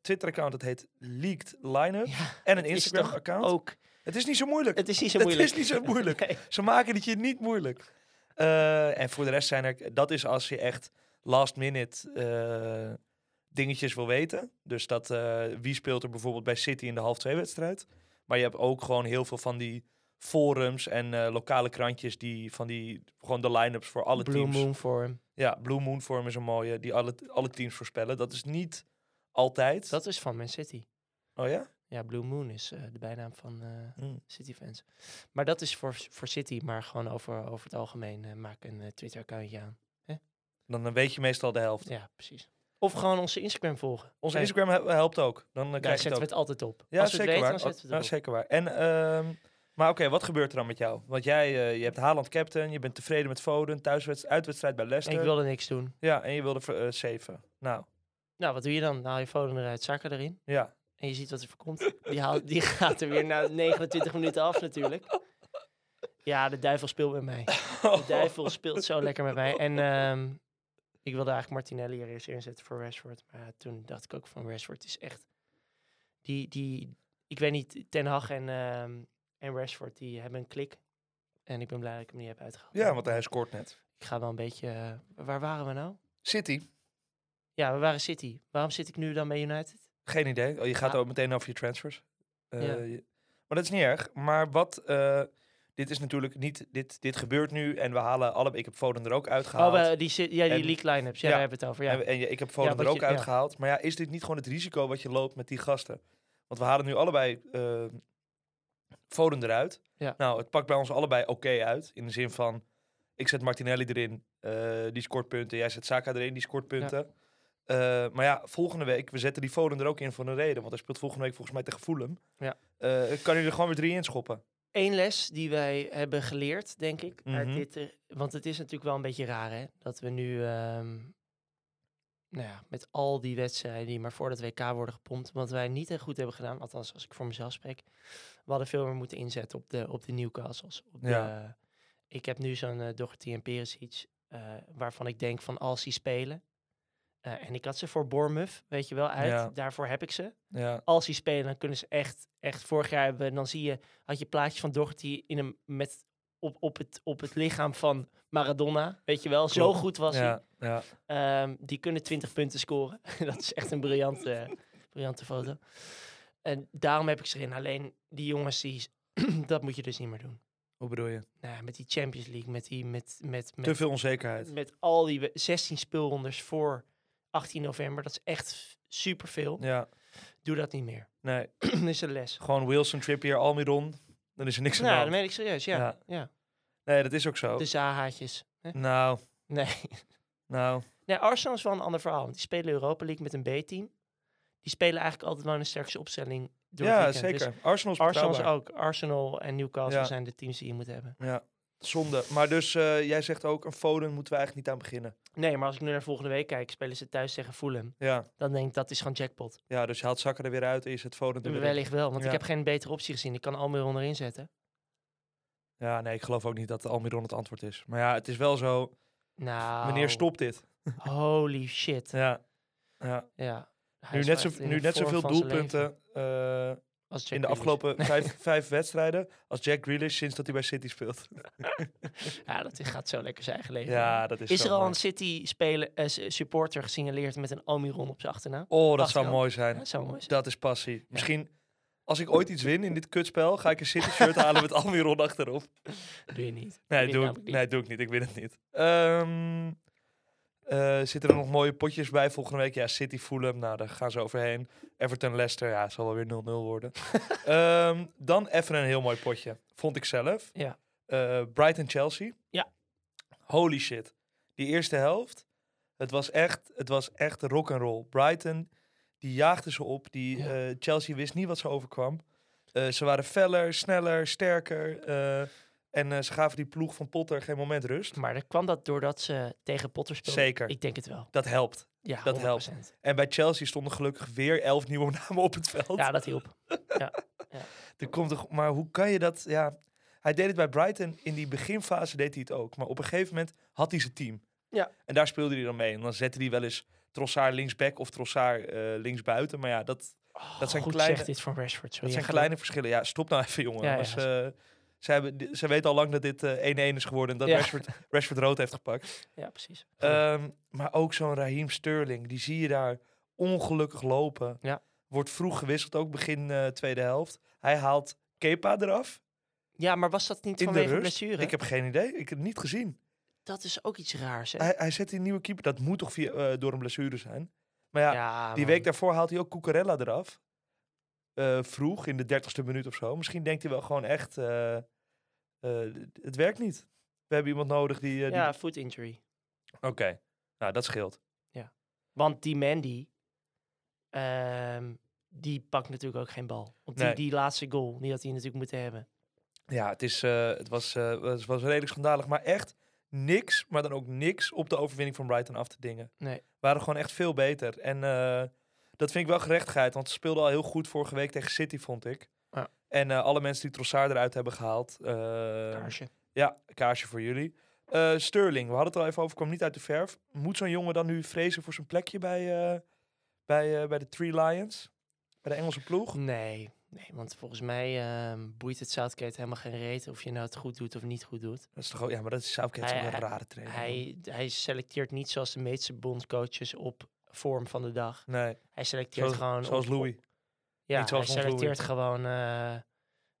[SPEAKER 2] Twitter-account dat heet Leaked Lineup.
[SPEAKER 4] Ja,
[SPEAKER 2] en een Instagram-account.
[SPEAKER 4] Ook.
[SPEAKER 2] Het is niet zo moeilijk.
[SPEAKER 4] Het is niet zo
[SPEAKER 2] Het
[SPEAKER 4] moeilijk.
[SPEAKER 2] is niet zo moeilijk.
[SPEAKER 4] Nee.
[SPEAKER 2] Ze maken het je niet moeilijk. Eh, en voor de rest zijn er... Dat is als je echt last-minute eh, dingetjes wil weten. Dus dat eh, wie speelt er bijvoorbeeld bij City in de half twee wedstrijd. Maar je hebt ook gewoon heel veel van die forums en lokale krantjes die van die gewoon de line-ups voor alle
[SPEAKER 4] Blue
[SPEAKER 2] teams.
[SPEAKER 4] Moon Forum.
[SPEAKER 2] Ja, Blue Moon Forum is een mooie die alle, alle teams voorspellen. Dat is niet altijd.
[SPEAKER 4] Dat is van Man City.
[SPEAKER 2] Oh ja?
[SPEAKER 4] Ja, Blue Moon is eh, de bijnaam van eh,
[SPEAKER 2] Hm.
[SPEAKER 4] City fans. Maar dat is voor, voor City, maar gewoon over, over het algemeen. eh, maak een Twitter-accountje aan.
[SPEAKER 2] Dan weet je meestal de helft.
[SPEAKER 4] Ja, precies. Of gewoon onze Instagram volgen.
[SPEAKER 2] Onze Instagram hel- helpt ook. Dan
[SPEAKER 4] Daar
[SPEAKER 2] krijg je
[SPEAKER 4] zetten
[SPEAKER 2] het
[SPEAKER 4] we het altijd op.
[SPEAKER 2] Ja,
[SPEAKER 4] Als
[SPEAKER 2] zeker
[SPEAKER 4] weten,
[SPEAKER 2] waar.
[SPEAKER 4] dan zetten we
[SPEAKER 2] Ja,
[SPEAKER 4] het erop.
[SPEAKER 2] zeker waar. En, ehm, maar oké, wat gebeurt er dan met jou? Want jij je hebt Haaland captain, je bent tevreden met Foden, thuiswedstrijd, uitwedstrijd bij Leicester.
[SPEAKER 4] Ik wilde niks doen.
[SPEAKER 2] Ja, en je wilde zeven. Nou,
[SPEAKER 4] Nou, wat doe je dan? Dan haal je Foden eruit, Saka erin.
[SPEAKER 2] ja.
[SPEAKER 4] En je ziet wat er voor komt. Die, haalt, die gaat er weer na 29 minuten af natuurlijk. Ja, de duivel speelt met mij. De duivel speelt zo lekker met mij. En ehm, ik wilde eigenlijk Martinelli er eerst inzetten voor Rashford. Maar toen dacht ik ook van Rashford is echt... Die, die, ik weet niet, Ten Hag en, ehm, en Rashford die hebben een klik. En ik ben blij dat ik hem niet heb uitgehaald.
[SPEAKER 2] ja, want hij scoort net.
[SPEAKER 4] Ik ga wel een beetje... eh, waar waren we nou?
[SPEAKER 2] City,
[SPEAKER 4] Ja, we waren City. Waarom zit ik nu dan bij United?
[SPEAKER 2] Geen idee. Oh, je gaat
[SPEAKER 4] Ja.
[SPEAKER 2] ook meteen over je transfers. Eh,
[SPEAKER 4] Ja.
[SPEAKER 2] je- maar dat is niet erg. Maar wat... eh, dit is natuurlijk niet... Dit, dit gebeurt nu en we halen alle... Ik heb Foden er ook uitgehaald.
[SPEAKER 4] Oh, die, ja, die leak line-ups. Ja,
[SPEAKER 2] Ja.
[SPEAKER 4] daar hebben we het over. Ja.
[SPEAKER 2] En, en je- ik heb Foden
[SPEAKER 4] Ja,
[SPEAKER 2] er ook
[SPEAKER 4] je- ja.
[SPEAKER 2] uitgehaald. Maar ja, is dit niet gewoon het risico wat je loopt met die gasten? Want we halen nu allebei eh, Foden eruit.
[SPEAKER 4] Ja.
[SPEAKER 2] Nou, het pakt bij ons allebei oké uit. In de zin van, ik zet Martinelli erin, die scoort punten. Jij zet Saka erin, die scoort punten. Eh, maar ja, volgende week, we zetten die Foden er ook in voor een reden. Want hij speelt volgende week volgens mij tegen Fulham.
[SPEAKER 4] Ja.
[SPEAKER 2] Eh, kan je er gewoon weer drie in schoppen?
[SPEAKER 4] Eén les die wij hebben geleerd, denk ik. uit
[SPEAKER 2] Mhm.
[SPEAKER 4] dit, eh, want het is natuurlijk wel een beetje raar, hè? Dat we nu, ehm, nou ja, met al die wedstrijden die maar voor het WK worden gepompt, wat wij niet echt goed hebben gedaan, althans als ik voor mezelf spreek, we hadden veel meer moeten inzetten op de, op de Newcastles. Op
[SPEAKER 2] Ja.
[SPEAKER 4] de, ik heb nu zo'n uh, Doherty en Perisic, eh, waarvan ik denk van als die spelen, eh, en ik had ze voor Bournemouth, weet je wel, uit.
[SPEAKER 2] Ja.
[SPEAKER 4] Daarvoor heb ik ze
[SPEAKER 2] Ja.
[SPEAKER 4] als die spelen, dan kunnen ze echt, echt vorig jaar hebben, dan zie je, had je plaatjes van Doherty in hem met op, op, het, op het lichaam van Maradona, weet je wel, zo goed was hij.
[SPEAKER 2] Ja, ja.
[SPEAKER 4] Ehm, die kunnen 20 punten scoren. dat is echt een briljante, briljante foto. En daarom heb ik ze erin. Alleen die jongens, die, dat moet je dus niet meer doen.
[SPEAKER 2] Hoe bedoel je?
[SPEAKER 4] Nou, ja, met die Champions League, met die, met, met,
[SPEAKER 2] Te
[SPEAKER 4] met,
[SPEAKER 2] veel onzekerheid.
[SPEAKER 4] met al die we- 16 speelrondes voor 18 november, dat is echt superveel.
[SPEAKER 2] Ja,
[SPEAKER 4] Doe dat niet meer.
[SPEAKER 2] nee.
[SPEAKER 4] dat is een les.
[SPEAKER 2] Gewoon Wilson, Trippier, Almiron. Dan is er niks aan
[SPEAKER 4] Nou, dat meen ik serieus, ja.
[SPEAKER 2] Ja.
[SPEAKER 4] ja.
[SPEAKER 2] Nee, dat is ook zo.
[SPEAKER 4] De Zahaatjes. hè?
[SPEAKER 2] Nou,
[SPEAKER 4] Nee.
[SPEAKER 2] nou.
[SPEAKER 4] nee, Arsenal is wel een ander verhaal. Want die spelen Europa League met een B-team. Die spelen eigenlijk altijd wel een sterkste opstelling door
[SPEAKER 2] Ja,
[SPEAKER 4] weekend.
[SPEAKER 2] zeker.
[SPEAKER 4] Dus
[SPEAKER 2] Arsenal is
[SPEAKER 4] Arsenal ook. Arsenal en Newcastle
[SPEAKER 2] Ja.
[SPEAKER 4] zijn de teams die je moet hebben.
[SPEAKER 2] Ja, zonde. Maar dus eh, jij zegt ook, een Foden moeten we eigenlijk niet aan beginnen.
[SPEAKER 4] Nee, maar als ik nu naar volgende week kijk, spelen ze thuis tegen Fulham.
[SPEAKER 2] Ja,
[SPEAKER 4] Dan denk ik, dat is gewoon jackpot.
[SPEAKER 2] ja dus je haalt Zakken er weer uit en je zet Foden er weer.
[SPEAKER 4] Wellicht wel, want
[SPEAKER 2] Ja.
[SPEAKER 4] ik heb geen betere optie gezien. Ik kan Almiron erin zetten.
[SPEAKER 2] Ja, nee, ik geloof ook niet dat Almiron het antwoord is. Maar ja, het is wel zo,
[SPEAKER 4] Nou,
[SPEAKER 2] meneer stopt dit.
[SPEAKER 4] Holy shit. Ja.
[SPEAKER 2] Ja, ja. Nu
[SPEAKER 4] is
[SPEAKER 2] net, zo, nu net zoveel doelpunten eh, in de
[SPEAKER 4] Grealish.
[SPEAKER 2] afgelopen vijf, vijf wedstrijden als Jack Grealish sinds dat hij bij City speelt.
[SPEAKER 4] Ja, dat gaat zo lekker zijn eigen leven.
[SPEAKER 2] Ja, dat is
[SPEAKER 4] Is er al
[SPEAKER 2] mooi.
[SPEAKER 4] een City-speler, eh, s- supporter gesignaleerd met een Almiron op zijn achternaam?
[SPEAKER 2] Oh, dat zou mooi
[SPEAKER 4] Ja,
[SPEAKER 2] zijn.
[SPEAKER 4] dat zou mooi zijn.
[SPEAKER 2] Dat is passie. Misschien, als ik ooit iets win in dit kutspel, ga ik een City-shirt halen met Almiron achterop.
[SPEAKER 4] Doe je niet.
[SPEAKER 2] Nee, doe ik,
[SPEAKER 4] niet.
[SPEAKER 2] nee, doe ik niet. Ik win het niet. Ehm, eh, zitten er nog mooie potjes bij volgende week? Ja, City, Fulham. Nou, daar gaan ze overheen. Everton, Leicester. Ja, het zal wel weer 0-0 worden. Ehm, dan even een heel mooi potje. Vond ik zelf.
[SPEAKER 4] Ja.
[SPEAKER 2] Eh, Brighton, Chelsea.
[SPEAKER 4] Ja.
[SPEAKER 2] Holy shit. Die eerste helft. Het was echt, het was echt rock and roll. Brighton, die jaagde ze op. Die,
[SPEAKER 4] Ja.
[SPEAKER 2] eh, Chelsea wist niet wat ze overkwam. Ze waren feller, sneller, sterker. En eh, ze gaven die ploeg van Potter geen moment rust.
[SPEAKER 4] Maar dan kwam dat doordat ze tegen Potter speelden?
[SPEAKER 2] Zeker.
[SPEAKER 4] Ik denk het wel.
[SPEAKER 2] Dat helpt.
[SPEAKER 4] Ja,
[SPEAKER 2] Dat helpt.
[SPEAKER 4] 100%.
[SPEAKER 2] En bij Chelsea stonden gelukkig weer elf nieuwe namen op het veld.
[SPEAKER 4] Ja, dat hielp.
[SPEAKER 2] Er komt toch, maar hoe kan je dat? Ja, hij deed het bij Brighton. In die beginfase deed hij het ook. Maar op een gegeven moment had hij zijn team.
[SPEAKER 4] Ja.
[SPEAKER 2] En daar speelde hij dan mee. En dan zette hij wel eens Trossard linksback of Trossard eh linksbuiten. Maar ja, dat, Dat zijn
[SPEAKER 4] Goed
[SPEAKER 2] kleine-
[SPEAKER 4] zegt dit van Rashford. Sorry,
[SPEAKER 2] dat zijn kleine verschillen. Ja, stop nou even, jongen.
[SPEAKER 4] Ja, ja,
[SPEAKER 2] ze, hebben, ze weten al lang dat dit eh, 1-1 is geworden. En dat
[SPEAKER 4] Ja.
[SPEAKER 2] Rashford, Rashford rood heeft gepakt.
[SPEAKER 4] Ja, precies.
[SPEAKER 2] Ehm, maar ook zo'n Raheem Sterling. Die zie je daar ongelukkig lopen.
[SPEAKER 4] Ja.
[SPEAKER 2] Wordt vroeg gewisseld, ook begin eh, tweede helft. Hij haalt Kepa eraf.
[SPEAKER 4] ja, maar was dat niet
[SPEAKER 2] In de
[SPEAKER 4] vanwege
[SPEAKER 2] rust?
[SPEAKER 4] blessure?
[SPEAKER 2] Ik heb geen idee. Ik heb het niet gezien.
[SPEAKER 4] Dat is ook iets raars, hè?
[SPEAKER 2] Hij, hij zet die nieuwe keeper. Dat moet toch via, eh, door een blessure zijn. Maar ja,
[SPEAKER 4] Ja,
[SPEAKER 2] die
[SPEAKER 4] man.
[SPEAKER 2] week daarvoor haalt hij ook Cucurella eraf. Eh, vroeg, in de dertigste minuut of zo. Misschien denkt hij wel gewoon echt... eh, eh, het werkt niet. We hebben iemand nodig die... eh, die-
[SPEAKER 4] Ja, foot injury.
[SPEAKER 2] Oké, nou dat scheelt.
[SPEAKER 4] Want die Mandy, ehm, die pakt natuurlijk ook geen bal. Die,
[SPEAKER 2] Nee.
[SPEAKER 4] die laatste goal, die had hij natuurlijk moeten hebben.
[SPEAKER 2] Ja, het, is, eh, het was, eh, was, was redelijk schandalig. Maar echt niks, maar dan ook niks op de overwinning van Brighton af te dingen.
[SPEAKER 4] Nee.
[SPEAKER 2] Waren gewoon echt veel beter. En eh, dat vind ik wel gerechtigheid. Want ze speelden al heel goed vorige week tegen City, vond ik. En eh, alle mensen die Trossard eruit hebben gehaald. eh,
[SPEAKER 4] Kaarsje.
[SPEAKER 2] Ja, kaarsje voor jullie. Eh, Sterling, we hadden het al even over, kwam niet uit de verf. Moet zo'n jongen dan nu vrezen voor zijn plekje bij, eh, bij, bij de Three Lions? Bij de Engelse ploeg?
[SPEAKER 4] Nee, nee, want volgens mij ehm, boeit het Southgate helemaal geen reet of je nou het goed doet of niet goed doet.
[SPEAKER 2] Dat is toch ook, ja, maar dat is Southgate
[SPEAKER 4] Hij-
[SPEAKER 2] een rare trainer.
[SPEAKER 4] Hij, hij selecteert niet zoals de meeste bondcoaches op vorm van de dag.
[SPEAKER 2] Nee,
[SPEAKER 4] Hij selecteert
[SPEAKER 2] zoals,
[SPEAKER 4] gewoon
[SPEAKER 2] zoals
[SPEAKER 4] op-
[SPEAKER 2] Louis.
[SPEAKER 4] Ja,
[SPEAKER 2] Niet zoals
[SPEAKER 4] hij selecteert gewoon, eh,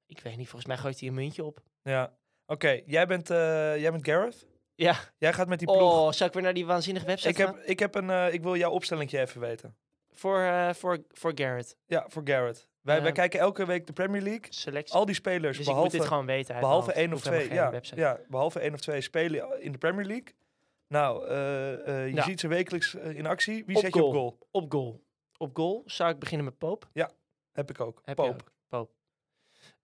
[SPEAKER 4] ik weet niet, volgens mij gooit hij een muntje op.
[SPEAKER 2] Ja. Oké, jij, bent, eh, jij bent Gareth.
[SPEAKER 4] Ja,
[SPEAKER 2] Jij gaat met die ploeg.
[SPEAKER 4] oh, zal ik weer naar die waanzinnige website
[SPEAKER 2] ik, heb,
[SPEAKER 4] gaan?
[SPEAKER 2] ik, heb een, eh, ik wil jouw opstellingje even weten.
[SPEAKER 4] Voor, eh, voor, voor Garrett.
[SPEAKER 2] Ja, voor Gareth. Wij, wij
[SPEAKER 4] Ja.
[SPEAKER 2] kijken elke week de Premier League.
[SPEAKER 4] Selectie.
[SPEAKER 2] Al die spelers,
[SPEAKER 4] dus
[SPEAKER 2] behalve,
[SPEAKER 4] ik moet dit gewoon weten
[SPEAKER 2] behalve één of twee, ja,
[SPEAKER 4] website.
[SPEAKER 2] ja, behalve één of twee spelen in de Premier League. Nou, je
[SPEAKER 4] Ja.
[SPEAKER 2] ziet ze wekelijks in actie. Wie
[SPEAKER 4] Op
[SPEAKER 2] zet je op
[SPEAKER 4] goal.
[SPEAKER 2] goal?
[SPEAKER 4] Op goal. Op goal zou ik beginnen met Poop.
[SPEAKER 2] Heb ik ook.
[SPEAKER 4] Heb ook.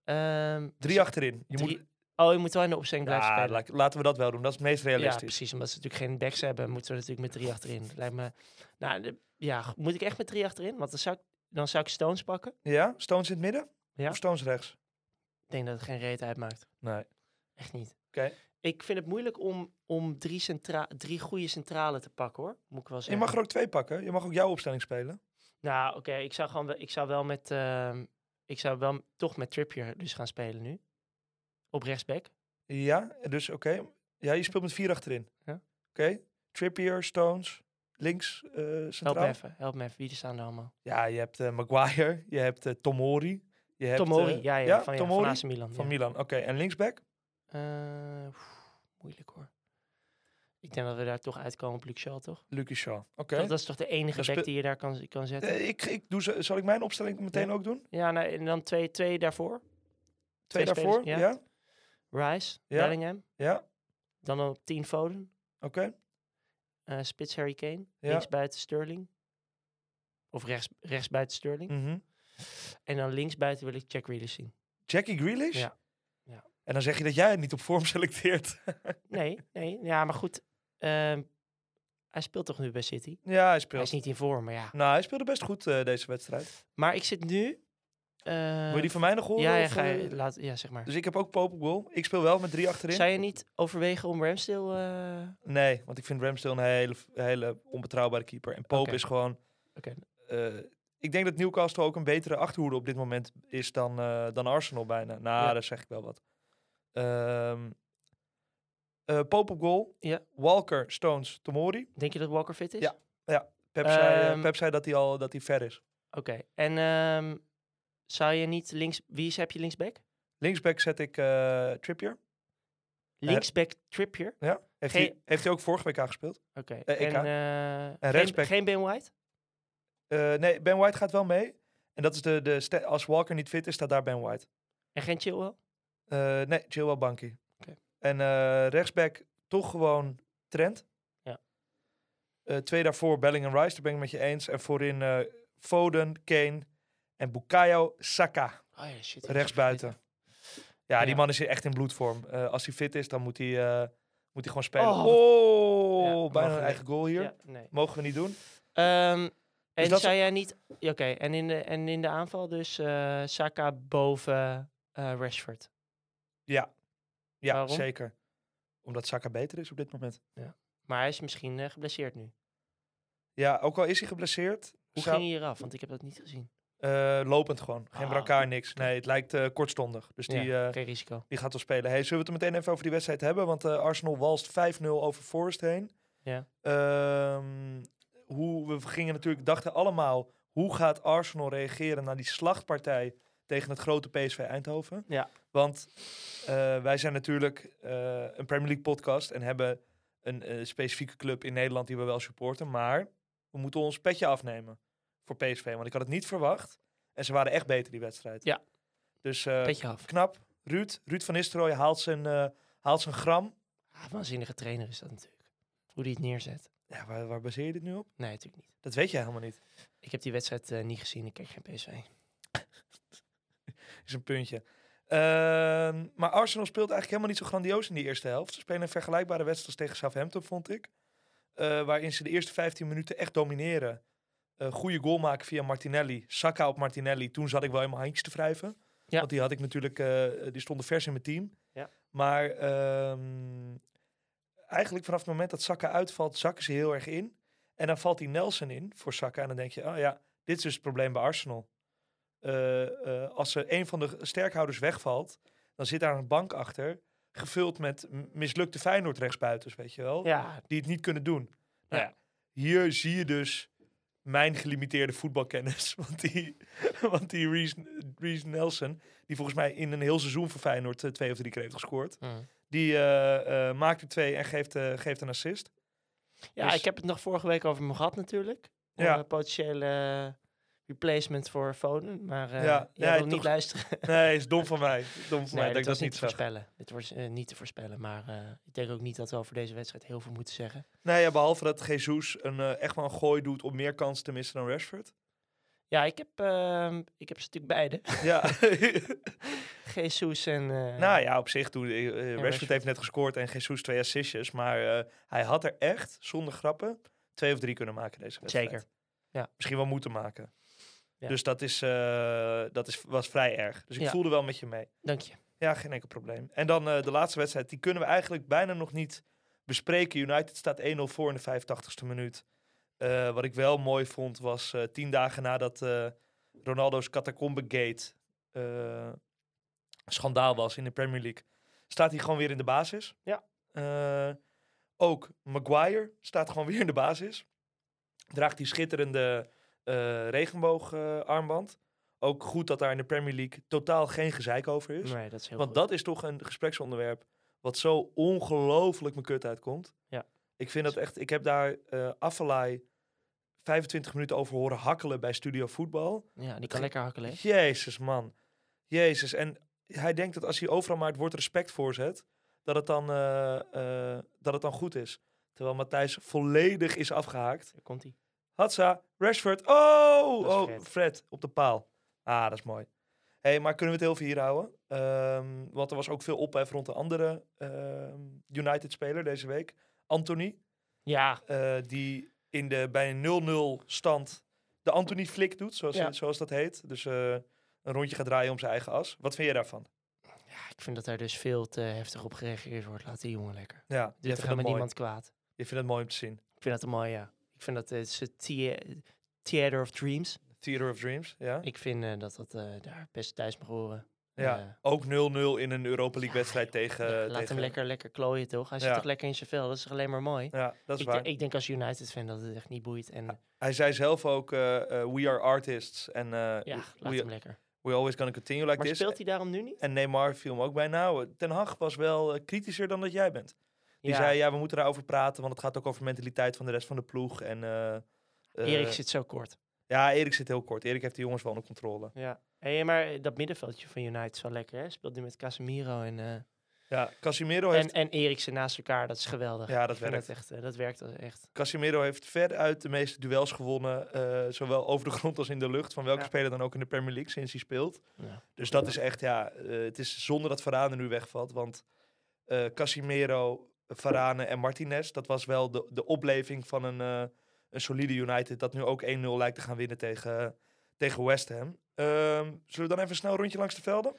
[SPEAKER 4] Ehm,
[SPEAKER 2] Drie achterin. Je
[SPEAKER 4] drie-
[SPEAKER 2] moet,
[SPEAKER 4] Oh, je moet wel in de opstelling blijven
[SPEAKER 2] ja,
[SPEAKER 4] spelen.
[SPEAKER 2] la- laten we dat wel doen. Dat is het meest
[SPEAKER 4] Ja,
[SPEAKER 2] realistisch.
[SPEAKER 4] precies. Omdat ze natuurlijk geen backs hebben, moeten we natuurlijk met drie achterin. Lijkt me... Nou, de- ja, moet ik echt met drie achterin? Want dan zou ik, dan zou ik Stones pakken.
[SPEAKER 2] Ja, Stones in het midden?
[SPEAKER 4] Ja.
[SPEAKER 2] Of Stones rechts?
[SPEAKER 4] Ik denk dat het geen reet uitmaakt.
[SPEAKER 2] Nee.
[SPEAKER 4] Echt niet.
[SPEAKER 2] Oké.
[SPEAKER 4] Ik vind het moeilijk om, om drie, centra drie goede centralen te pakken, hoor. Moet ik wel
[SPEAKER 2] Je
[SPEAKER 4] zeggen.
[SPEAKER 2] mag er ook twee pakken. Je mag ook jouw opstelling spelen.
[SPEAKER 4] Nou, oké. ik zou gewoon wel, ik zou wel met, ehm, ik zou wel toch met Trippier dus gaan spelen nu. Op rechtsback.
[SPEAKER 2] Ja, dus oké. Ja, je speelt met vier achterin.
[SPEAKER 4] Ja.
[SPEAKER 2] Oké. Trippier, Stones, links eh
[SPEAKER 4] Help
[SPEAKER 2] centraal.
[SPEAKER 4] me even, help me even. Wie er staan er allemaal?
[SPEAKER 2] Ja, je hebt eh, Maguire, je hebt eh, Tomori. Je hebt,
[SPEAKER 4] Tomori, ja, ja,
[SPEAKER 2] ja,
[SPEAKER 4] van, ja,
[SPEAKER 2] Tomori?
[SPEAKER 4] van AC Milan.
[SPEAKER 2] van. Milan. Oké, en linksback?
[SPEAKER 4] Moeilijk hoor. Ik denk dat we daar toch uitkomen op Luke Shaw, toch?
[SPEAKER 2] Lucas Shaw. Oké.
[SPEAKER 4] Dat, dat is toch de enige
[SPEAKER 2] Dan
[SPEAKER 4] back
[SPEAKER 2] speel-
[SPEAKER 4] die je daar kan, kan zetten?
[SPEAKER 2] Eh, ik, ik doe ze, zal ik mijn opstelling meteen
[SPEAKER 4] Ja.
[SPEAKER 2] ook doen?
[SPEAKER 4] ja, nou, en dan twee, twee daarvoor.
[SPEAKER 2] Twee,
[SPEAKER 4] Twee
[SPEAKER 2] daarvoor? Ja?
[SPEAKER 4] ja. Rice,
[SPEAKER 2] Ja.
[SPEAKER 4] Bellingham.
[SPEAKER 2] Ja?
[SPEAKER 4] Dan op 10 Foden.
[SPEAKER 2] Oké.
[SPEAKER 4] eh spits Harry Kane. Links buiten Sterling. Of rechts, rechts buiten Sterling.
[SPEAKER 2] Mhm.
[SPEAKER 4] En dan links buiten wil ik Jack Grealish zien.
[SPEAKER 2] Jackie Grealish?
[SPEAKER 4] Ja. Ja.
[SPEAKER 2] En dan zeg je dat jij het niet op vorm selecteert.
[SPEAKER 4] Nee, nee. Ja, maar goed. Ehm, hij speelt toch nu bij City?
[SPEAKER 2] ja, hij
[SPEAKER 4] Hij
[SPEAKER 2] speelt.
[SPEAKER 4] is niet in vorm, maar ja.
[SPEAKER 2] Nou, hij speelde best goed eh, deze wedstrijd.
[SPEAKER 4] Maar ik zit nu... eh,
[SPEAKER 2] Wil je die van mij nog horen?
[SPEAKER 4] Ja, ja,
[SPEAKER 2] of,
[SPEAKER 4] ga
[SPEAKER 2] eh,
[SPEAKER 4] je, laat, ja, zeg maar.
[SPEAKER 2] Dus ik heb ook Pope op goal. Ik speel wel met drie achterin.
[SPEAKER 4] Zou je niet overwegen om Ramsdale... eh,
[SPEAKER 2] Nee, want ik vind Ramsdale een hele, hele onbetrouwbare keeper. En Pope is gewoon...
[SPEAKER 4] Oké.
[SPEAKER 2] eh, ik denk dat Newcastle ook een betere achterhoede op dit moment is dan, eh, dan Arsenal bijna. Nou,
[SPEAKER 4] Ja.
[SPEAKER 2] daar zeg ik wel wat. Ehm eh, Pope op goal.
[SPEAKER 4] Ja.
[SPEAKER 2] Walker, Stones, Tomori.
[SPEAKER 4] Denk je dat Walker fit is?
[SPEAKER 2] Ja. Pep, zei, eh,
[SPEAKER 4] Ehm,
[SPEAKER 2] Pep zei dat hij al dat hij ver is.
[SPEAKER 4] Oké. En ehm, zou je niet links... Wie is, heb je linksback?
[SPEAKER 2] Linksback zet ik eh, Trippier.
[SPEAKER 4] Linksback Trippier?
[SPEAKER 2] Ja. Heeft,
[SPEAKER 4] Geen-
[SPEAKER 2] hij, heeft hij ook vorige week aangespeeld?
[SPEAKER 4] Oké.
[SPEAKER 2] Eh, EK.
[SPEAKER 4] en eh,
[SPEAKER 2] En
[SPEAKER 4] geen,
[SPEAKER 2] rechtsback.
[SPEAKER 4] geen Ben White?
[SPEAKER 2] Nee, Ben White gaat wel mee. En dat is de, de als Walker niet fit is, staat daar Ben White.
[SPEAKER 4] En geen Chilwell?
[SPEAKER 2] Nee, Chilwell Banky. En eh, rechtsback toch gewoon Trent.
[SPEAKER 4] Ja.
[SPEAKER 2] Eh, twee daarvoor, Belling en Rice, daar ben ik met je eens. En voorin eh, Foden, Kane en Bukayo Saka,
[SPEAKER 4] Oh ja, shit.
[SPEAKER 2] rechtsbuiten. Ja, die man is hier echt in bloedvorm. Als hij fit is, dan moet hij, moet hij gewoon spelen.
[SPEAKER 4] Oh.
[SPEAKER 2] Oh,
[SPEAKER 4] Ja,
[SPEAKER 2] bijna een eigen goal hier.
[SPEAKER 4] Nee.
[SPEAKER 2] Mogen we niet doen.
[SPEAKER 4] Ehm, en
[SPEAKER 2] dat
[SPEAKER 4] zei jij niet... Oké, en, in de, en in de aanval dus Saka boven Rashford.
[SPEAKER 2] Ja, ja
[SPEAKER 4] Waarom?
[SPEAKER 2] zeker. Omdat Saka beter is op dit moment.
[SPEAKER 4] Maar hij is misschien eh, geblesseerd nu.
[SPEAKER 2] Ja, ook al is hij geblesseerd.
[SPEAKER 4] Hoe
[SPEAKER 2] zou-
[SPEAKER 4] ging hij eraf? Want ik heb dat niet gezien.
[SPEAKER 2] eh, lopend gewoon. Geen
[SPEAKER 4] Ah,
[SPEAKER 2] niks. Nee, het lijkt eh, kortstondig. Dus die,
[SPEAKER 4] ja, geen risico.
[SPEAKER 2] die gaat wel spelen. Hey, zullen we het meteen even over die wedstrijd hebben? Want Arsenal walst 5-0 over Forest heen.
[SPEAKER 4] Ja.
[SPEAKER 2] Ehm, hoe, we gingen natuurlijk, dachten allemaal, hoe gaat Arsenal reageren naar die slachtpartij tegen het grote PSV Eindhoven?
[SPEAKER 4] Ja.
[SPEAKER 2] Want eh, wij zijn natuurlijk eh, een Premier League podcast en hebben een eh, specifieke club in Nederland die we wel supporten. Maar we moeten ons petje afnemen voor PSV. Want ik had het niet verwacht. En ze waren echt beter die wedstrijd.
[SPEAKER 4] Ja.
[SPEAKER 2] Dus
[SPEAKER 4] Petje af.
[SPEAKER 2] knap. Ruud, Ruud van Nistelrooy haalt zijn, haalt zijn gram.
[SPEAKER 4] Ah, waanzinnige trainer is dat natuurlijk. Hoe die het neerzet.
[SPEAKER 2] Ja, waar, waar baseer je dit nu op?
[SPEAKER 4] Nee, natuurlijk niet.
[SPEAKER 2] Dat weet je helemaal niet.
[SPEAKER 4] Ik heb die wedstrijd niet gezien. Ik kijk geen PSV.
[SPEAKER 2] Is een puntje. Ehm, maar Arsenal speelt eigenlijk helemaal niet zo grandioos in die eerste helft. Ze spelen een vergelijkbare wedstrijd tegen Southampton, vond ik. Eh, waarin ze de eerste 15 minuten echt domineren. Eh goede goal maken via Martinelli. Saka op Martinelli. Toen zat ik wel in mijn handjes te wrijven.
[SPEAKER 4] Ja.
[SPEAKER 2] Want die had ik natuurlijk, eh, die stonden vers in mijn team.
[SPEAKER 4] Ja.
[SPEAKER 2] Maar ehm, eigenlijk vanaf het moment dat Saka uitvalt, zakken ze heel erg in. En dan valt die Nelson in voor Saka. En dan denk je, oh ja, dit is dus het probleem bij Arsenal. Eh, eh, als er een van de sterkhouders wegvalt, dan zit daar een bank achter, gevuld met mislukte Feyenoord rechtsbuiters, weet je wel,
[SPEAKER 4] Ja,
[SPEAKER 2] die het niet kunnen doen. Nou
[SPEAKER 4] Ja.
[SPEAKER 2] hier zie je dus mijn gelimiteerde voetbalkennis, want die, want die Reece, Reece Nelson, die volgens mij in een heel seizoen voor Feyenoord eh, twee of drie keer heeft gescoord,
[SPEAKER 4] mm.
[SPEAKER 2] die eh, eh, maakt er twee en geeft, eh, geeft een assist.
[SPEAKER 4] ja
[SPEAKER 2] Dus-
[SPEAKER 4] ik heb het nog vorige week over hem gehad natuurlijk.
[SPEAKER 2] Ja.
[SPEAKER 4] Een potentiële replacement voor Foden. Maar eh
[SPEAKER 2] Ja,
[SPEAKER 4] jij
[SPEAKER 2] ja,
[SPEAKER 4] wil niet luisteren.
[SPEAKER 2] Nee, is dom van mij. Dom van mij dat dat
[SPEAKER 4] niet
[SPEAKER 2] niet
[SPEAKER 4] te voorspellen. Dit was eh, niet te voorspellen. Maar eh, ik denk ook niet dat we over deze wedstrijd heel veel moeten zeggen.
[SPEAKER 2] Nee, ja, behalve dat Jesus een, echt wel een gooi doet om meer kansen te missen dan Rashford.
[SPEAKER 4] Ja, ik heb, ehm, ik heb ze natuurlijk beide.
[SPEAKER 2] Ja,
[SPEAKER 4] Jesus en...
[SPEAKER 2] nou ja, op zich. Toen, Rashford,
[SPEAKER 4] Rashford.
[SPEAKER 2] heeft net gescoord en Jesus twee assistjes. Maar hij had er echt, zonder grappen, twee of drie kunnen maken deze wedstrijd.
[SPEAKER 4] Zeker. Ja.
[SPEAKER 2] Misschien wel moeten maken.
[SPEAKER 4] Ja.
[SPEAKER 2] Dus dat, is, eh, dat is, was vrij erg. Dus ik
[SPEAKER 4] Ja.
[SPEAKER 2] voelde wel met je mee.
[SPEAKER 4] Dank je.
[SPEAKER 2] Ja, geen enkel probleem. En dan eh, de laatste wedstrijd. Die kunnen we eigenlijk bijna nog niet bespreken. United staat 1-0 voor in de 85ste minuut. Eh, wat ik wel mooi vond was tien dagen nadat Ronaldo's Catacombe Gate schandaal was in de Premier League. Staat hij gewoon weer in de basis.
[SPEAKER 4] Ja.
[SPEAKER 2] Ook Maguire staat gewoon weer in de basis. Draagt die schitterende regenboogarmband. ook goed dat daar in de Premier League totaal geen gezeik over is.
[SPEAKER 4] Nee, dat is heel
[SPEAKER 2] Want
[SPEAKER 4] goed.
[SPEAKER 2] dat is toch een gespreksonderwerp wat zo ongelooflijk mijn kut uitkomt.
[SPEAKER 4] Ja.
[SPEAKER 2] Ik vind dat echt, ik heb daar eh Affelay 25 minuten over horen hakkelen bij Studio Voetbal.
[SPEAKER 4] Ja, die kan lekker hakkelen. hè?
[SPEAKER 2] Jezus man. Jezus. En hij denkt dat als hij overal maar het woord respect voorzet, dat het dan, eh, eh, dat het dan goed is. Terwijl Matthijs volledig is afgehaakt.
[SPEAKER 4] Daar komt hij.
[SPEAKER 2] Hatsa, Rashford. Oh, oh,
[SPEAKER 4] Fred.
[SPEAKER 2] Fred. op de paal. Ah, dat is mooi. hey, maar kunnen we het heel veel hier houden? Ehm, want er was ook veel ophef rond de andere ehm, United-speler deze week. Anthony,
[SPEAKER 4] Ja,
[SPEAKER 2] eh, die in de, bij een 0-0 stand de Anthony-flik doet, zoals,
[SPEAKER 4] Ja.
[SPEAKER 2] zoals dat heet. Dus eh, een rondje gaat draaien om zijn eigen as. Wat vind je daarvan?
[SPEAKER 4] ja, ik vind dat daar dus veel te heftig op gereageerd wordt. Laat die jongen lekker.
[SPEAKER 2] Ja, je
[SPEAKER 4] Dit gaat
[SPEAKER 2] het
[SPEAKER 4] met niemand kwaad.
[SPEAKER 2] je vindt het mooi om te zien.
[SPEAKER 4] Ik vind dat een mooi, ja. Ik vind dat het is het thea- Theater of Dreams.
[SPEAKER 2] Theater of Dreams, ja.
[SPEAKER 4] Ik vind eh, dat dat eh, daar best thuis mag horen.
[SPEAKER 2] ja.
[SPEAKER 4] eh,
[SPEAKER 2] ook 0-0 in een Europa League wedstrijd tegen...
[SPEAKER 4] Ja, laat
[SPEAKER 2] tegen
[SPEAKER 4] hem lekker, lekker klooien, toch? Hij zit
[SPEAKER 2] Ja.
[SPEAKER 4] toch lekker in zijn vel. Dat is alleen maar mooi?
[SPEAKER 2] Ja, dat is
[SPEAKER 4] Ik,
[SPEAKER 2] waar.
[SPEAKER 4] ik denk als United-fan dat het echt niet boeit. En
[SPEAKER 2] Hij zei zelf ook, eh, eh, we are artists. En eh,
[SPEAKER 4] ja, laat
[SPEAKER 2] we,
[SPEAKER 4] hem lekker.
[SPEAKER 2] we always gonna continue like
[SPEAKER 4] Maar
[SPEAKER 2] this.
[SPEAKER 4] speelt hij daarom nu niet?
[SPEAKER 2] En Neymar viel me ook bij. Nou, Ten Hag was wel eh, kritischer dan dat jij bent. Die
[SPEAKER 4] ja,
[SPEAKER 2] zei, ja, we moeten daarover praten, want het gaat ook over mentaliteit van de rest van de ploeg. En, eh, eh,
[SPEAKER 4] Erik zit zo kort.
[SPEAKER 2] Ja, Erik zit heel kort. Erik heeft de jongens wel onder controle.
[SPEAKER 4] Ja. Hey, maar dat middenveldje van United is wel lekker, hè? Speelt nu met Casemiro en... eh,
[SPEAKER 2] Ja, Casimiro
[SPEAKER 4] En,
[SPEAKER 2] heeft,
[SPEAKER 4] en Eriksen naast elkaar, dat is geweldig.
[SPEAKER 2] Ja, dat werkt.
[SPEAKER 4] echt, eh, dat werkt echt.
[SPEAKER 2] Casimiro heeft veruit de meeste duels gewonnen. eh, zowel over de grond als in de lucht. Van welke
[SPEAKER 4] Ja.
[SPEAKER 2] speler dan ook in de Premier League sinds hij speelt.
[SPEAKER 4] Ja.
[SPEAKER 2] Dus dat is echt, ja, eh, het is zonde dat Varane nu wegvalt. Want eh Casimiro, Varane en Martinez, dat was wel de, de opleving van een, eh, een solide United. Dat nu ook 1-0 lijkt te gaan winnen tegen, tegen West Ham. Ehm, zullen we dan even snel een rondje langs de velden?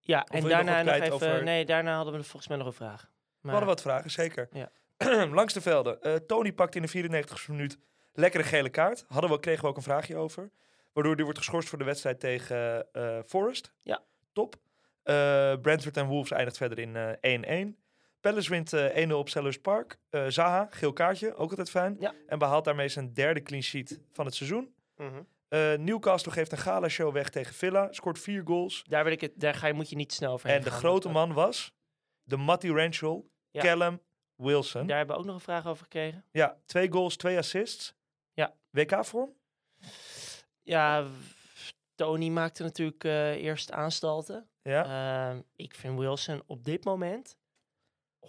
[SPEAKER 4] Ja, en
[SPEAKER 2] nog
[SPEAKER 4] daarna nog, even...
[SPEAKER 2] over-
[SPEAKER 4] Nee, daarna hadden we volgens mij nog een vraag.
[SPEAKER 2] We
[SPEAKER 4] Maar,
[SPEAKER 2] hadden wat vragen, zeker.
[SPEAKER 4] Ja.
[SPEAKER 2] langs de velden. Eh, Tony pakt in de 94e minuut lekkere gele kaart. Hadden we, kregen we ook een vraagje over. Waardoor hij wordt geschorst voor de wedstrijd tegen eh Forest.
[SPEAKER 4] Ja.
[SPEAKER 2] Top. Eh, Brentford en Wolves eindigt verder in eh, 1-1. Palace wint eh, 1-0 op Sellers Park. Eh, Zaha, geel kaartje, ook altijd fijn.
[SPEAKER 4] Ja.
[SPEAKER 2] En behaalt daarmee zijn derde clean sheet van het seizoen.
[SPEAKER 4] Mhm.
[SPEAKER 2] Eh, Newcastle geeft een gala-show weg tegen Villa. Scoort vier goals.
[SPEAKER 4] Daar, wil ik het, daar ga je, moet je niet snel overheen
[SPEAKER 2] En de
[SPEAKER 4] gaan.
[SPEAKER 2] grote man was de Matty Ranchel,
[SPEAKER 4] Ja.
[SPEAKER 2] Callum Wilson.
[SPEAKER 4] Daar hebben we ook nog een vraag over gekregen.
[SPEAKER 2] Ja, twee goals, twee assists.
[SPEAKER 4] Ja.
[SPEAKER 2] WK-vorm?
[SPEAKER 4] Ja, Tony maakte natuurlijk eh, eerst aanstalten.
[SPEAKER 2] Ja.
[SPEAKER 4] Ehm, ik vind Wilson op dit moment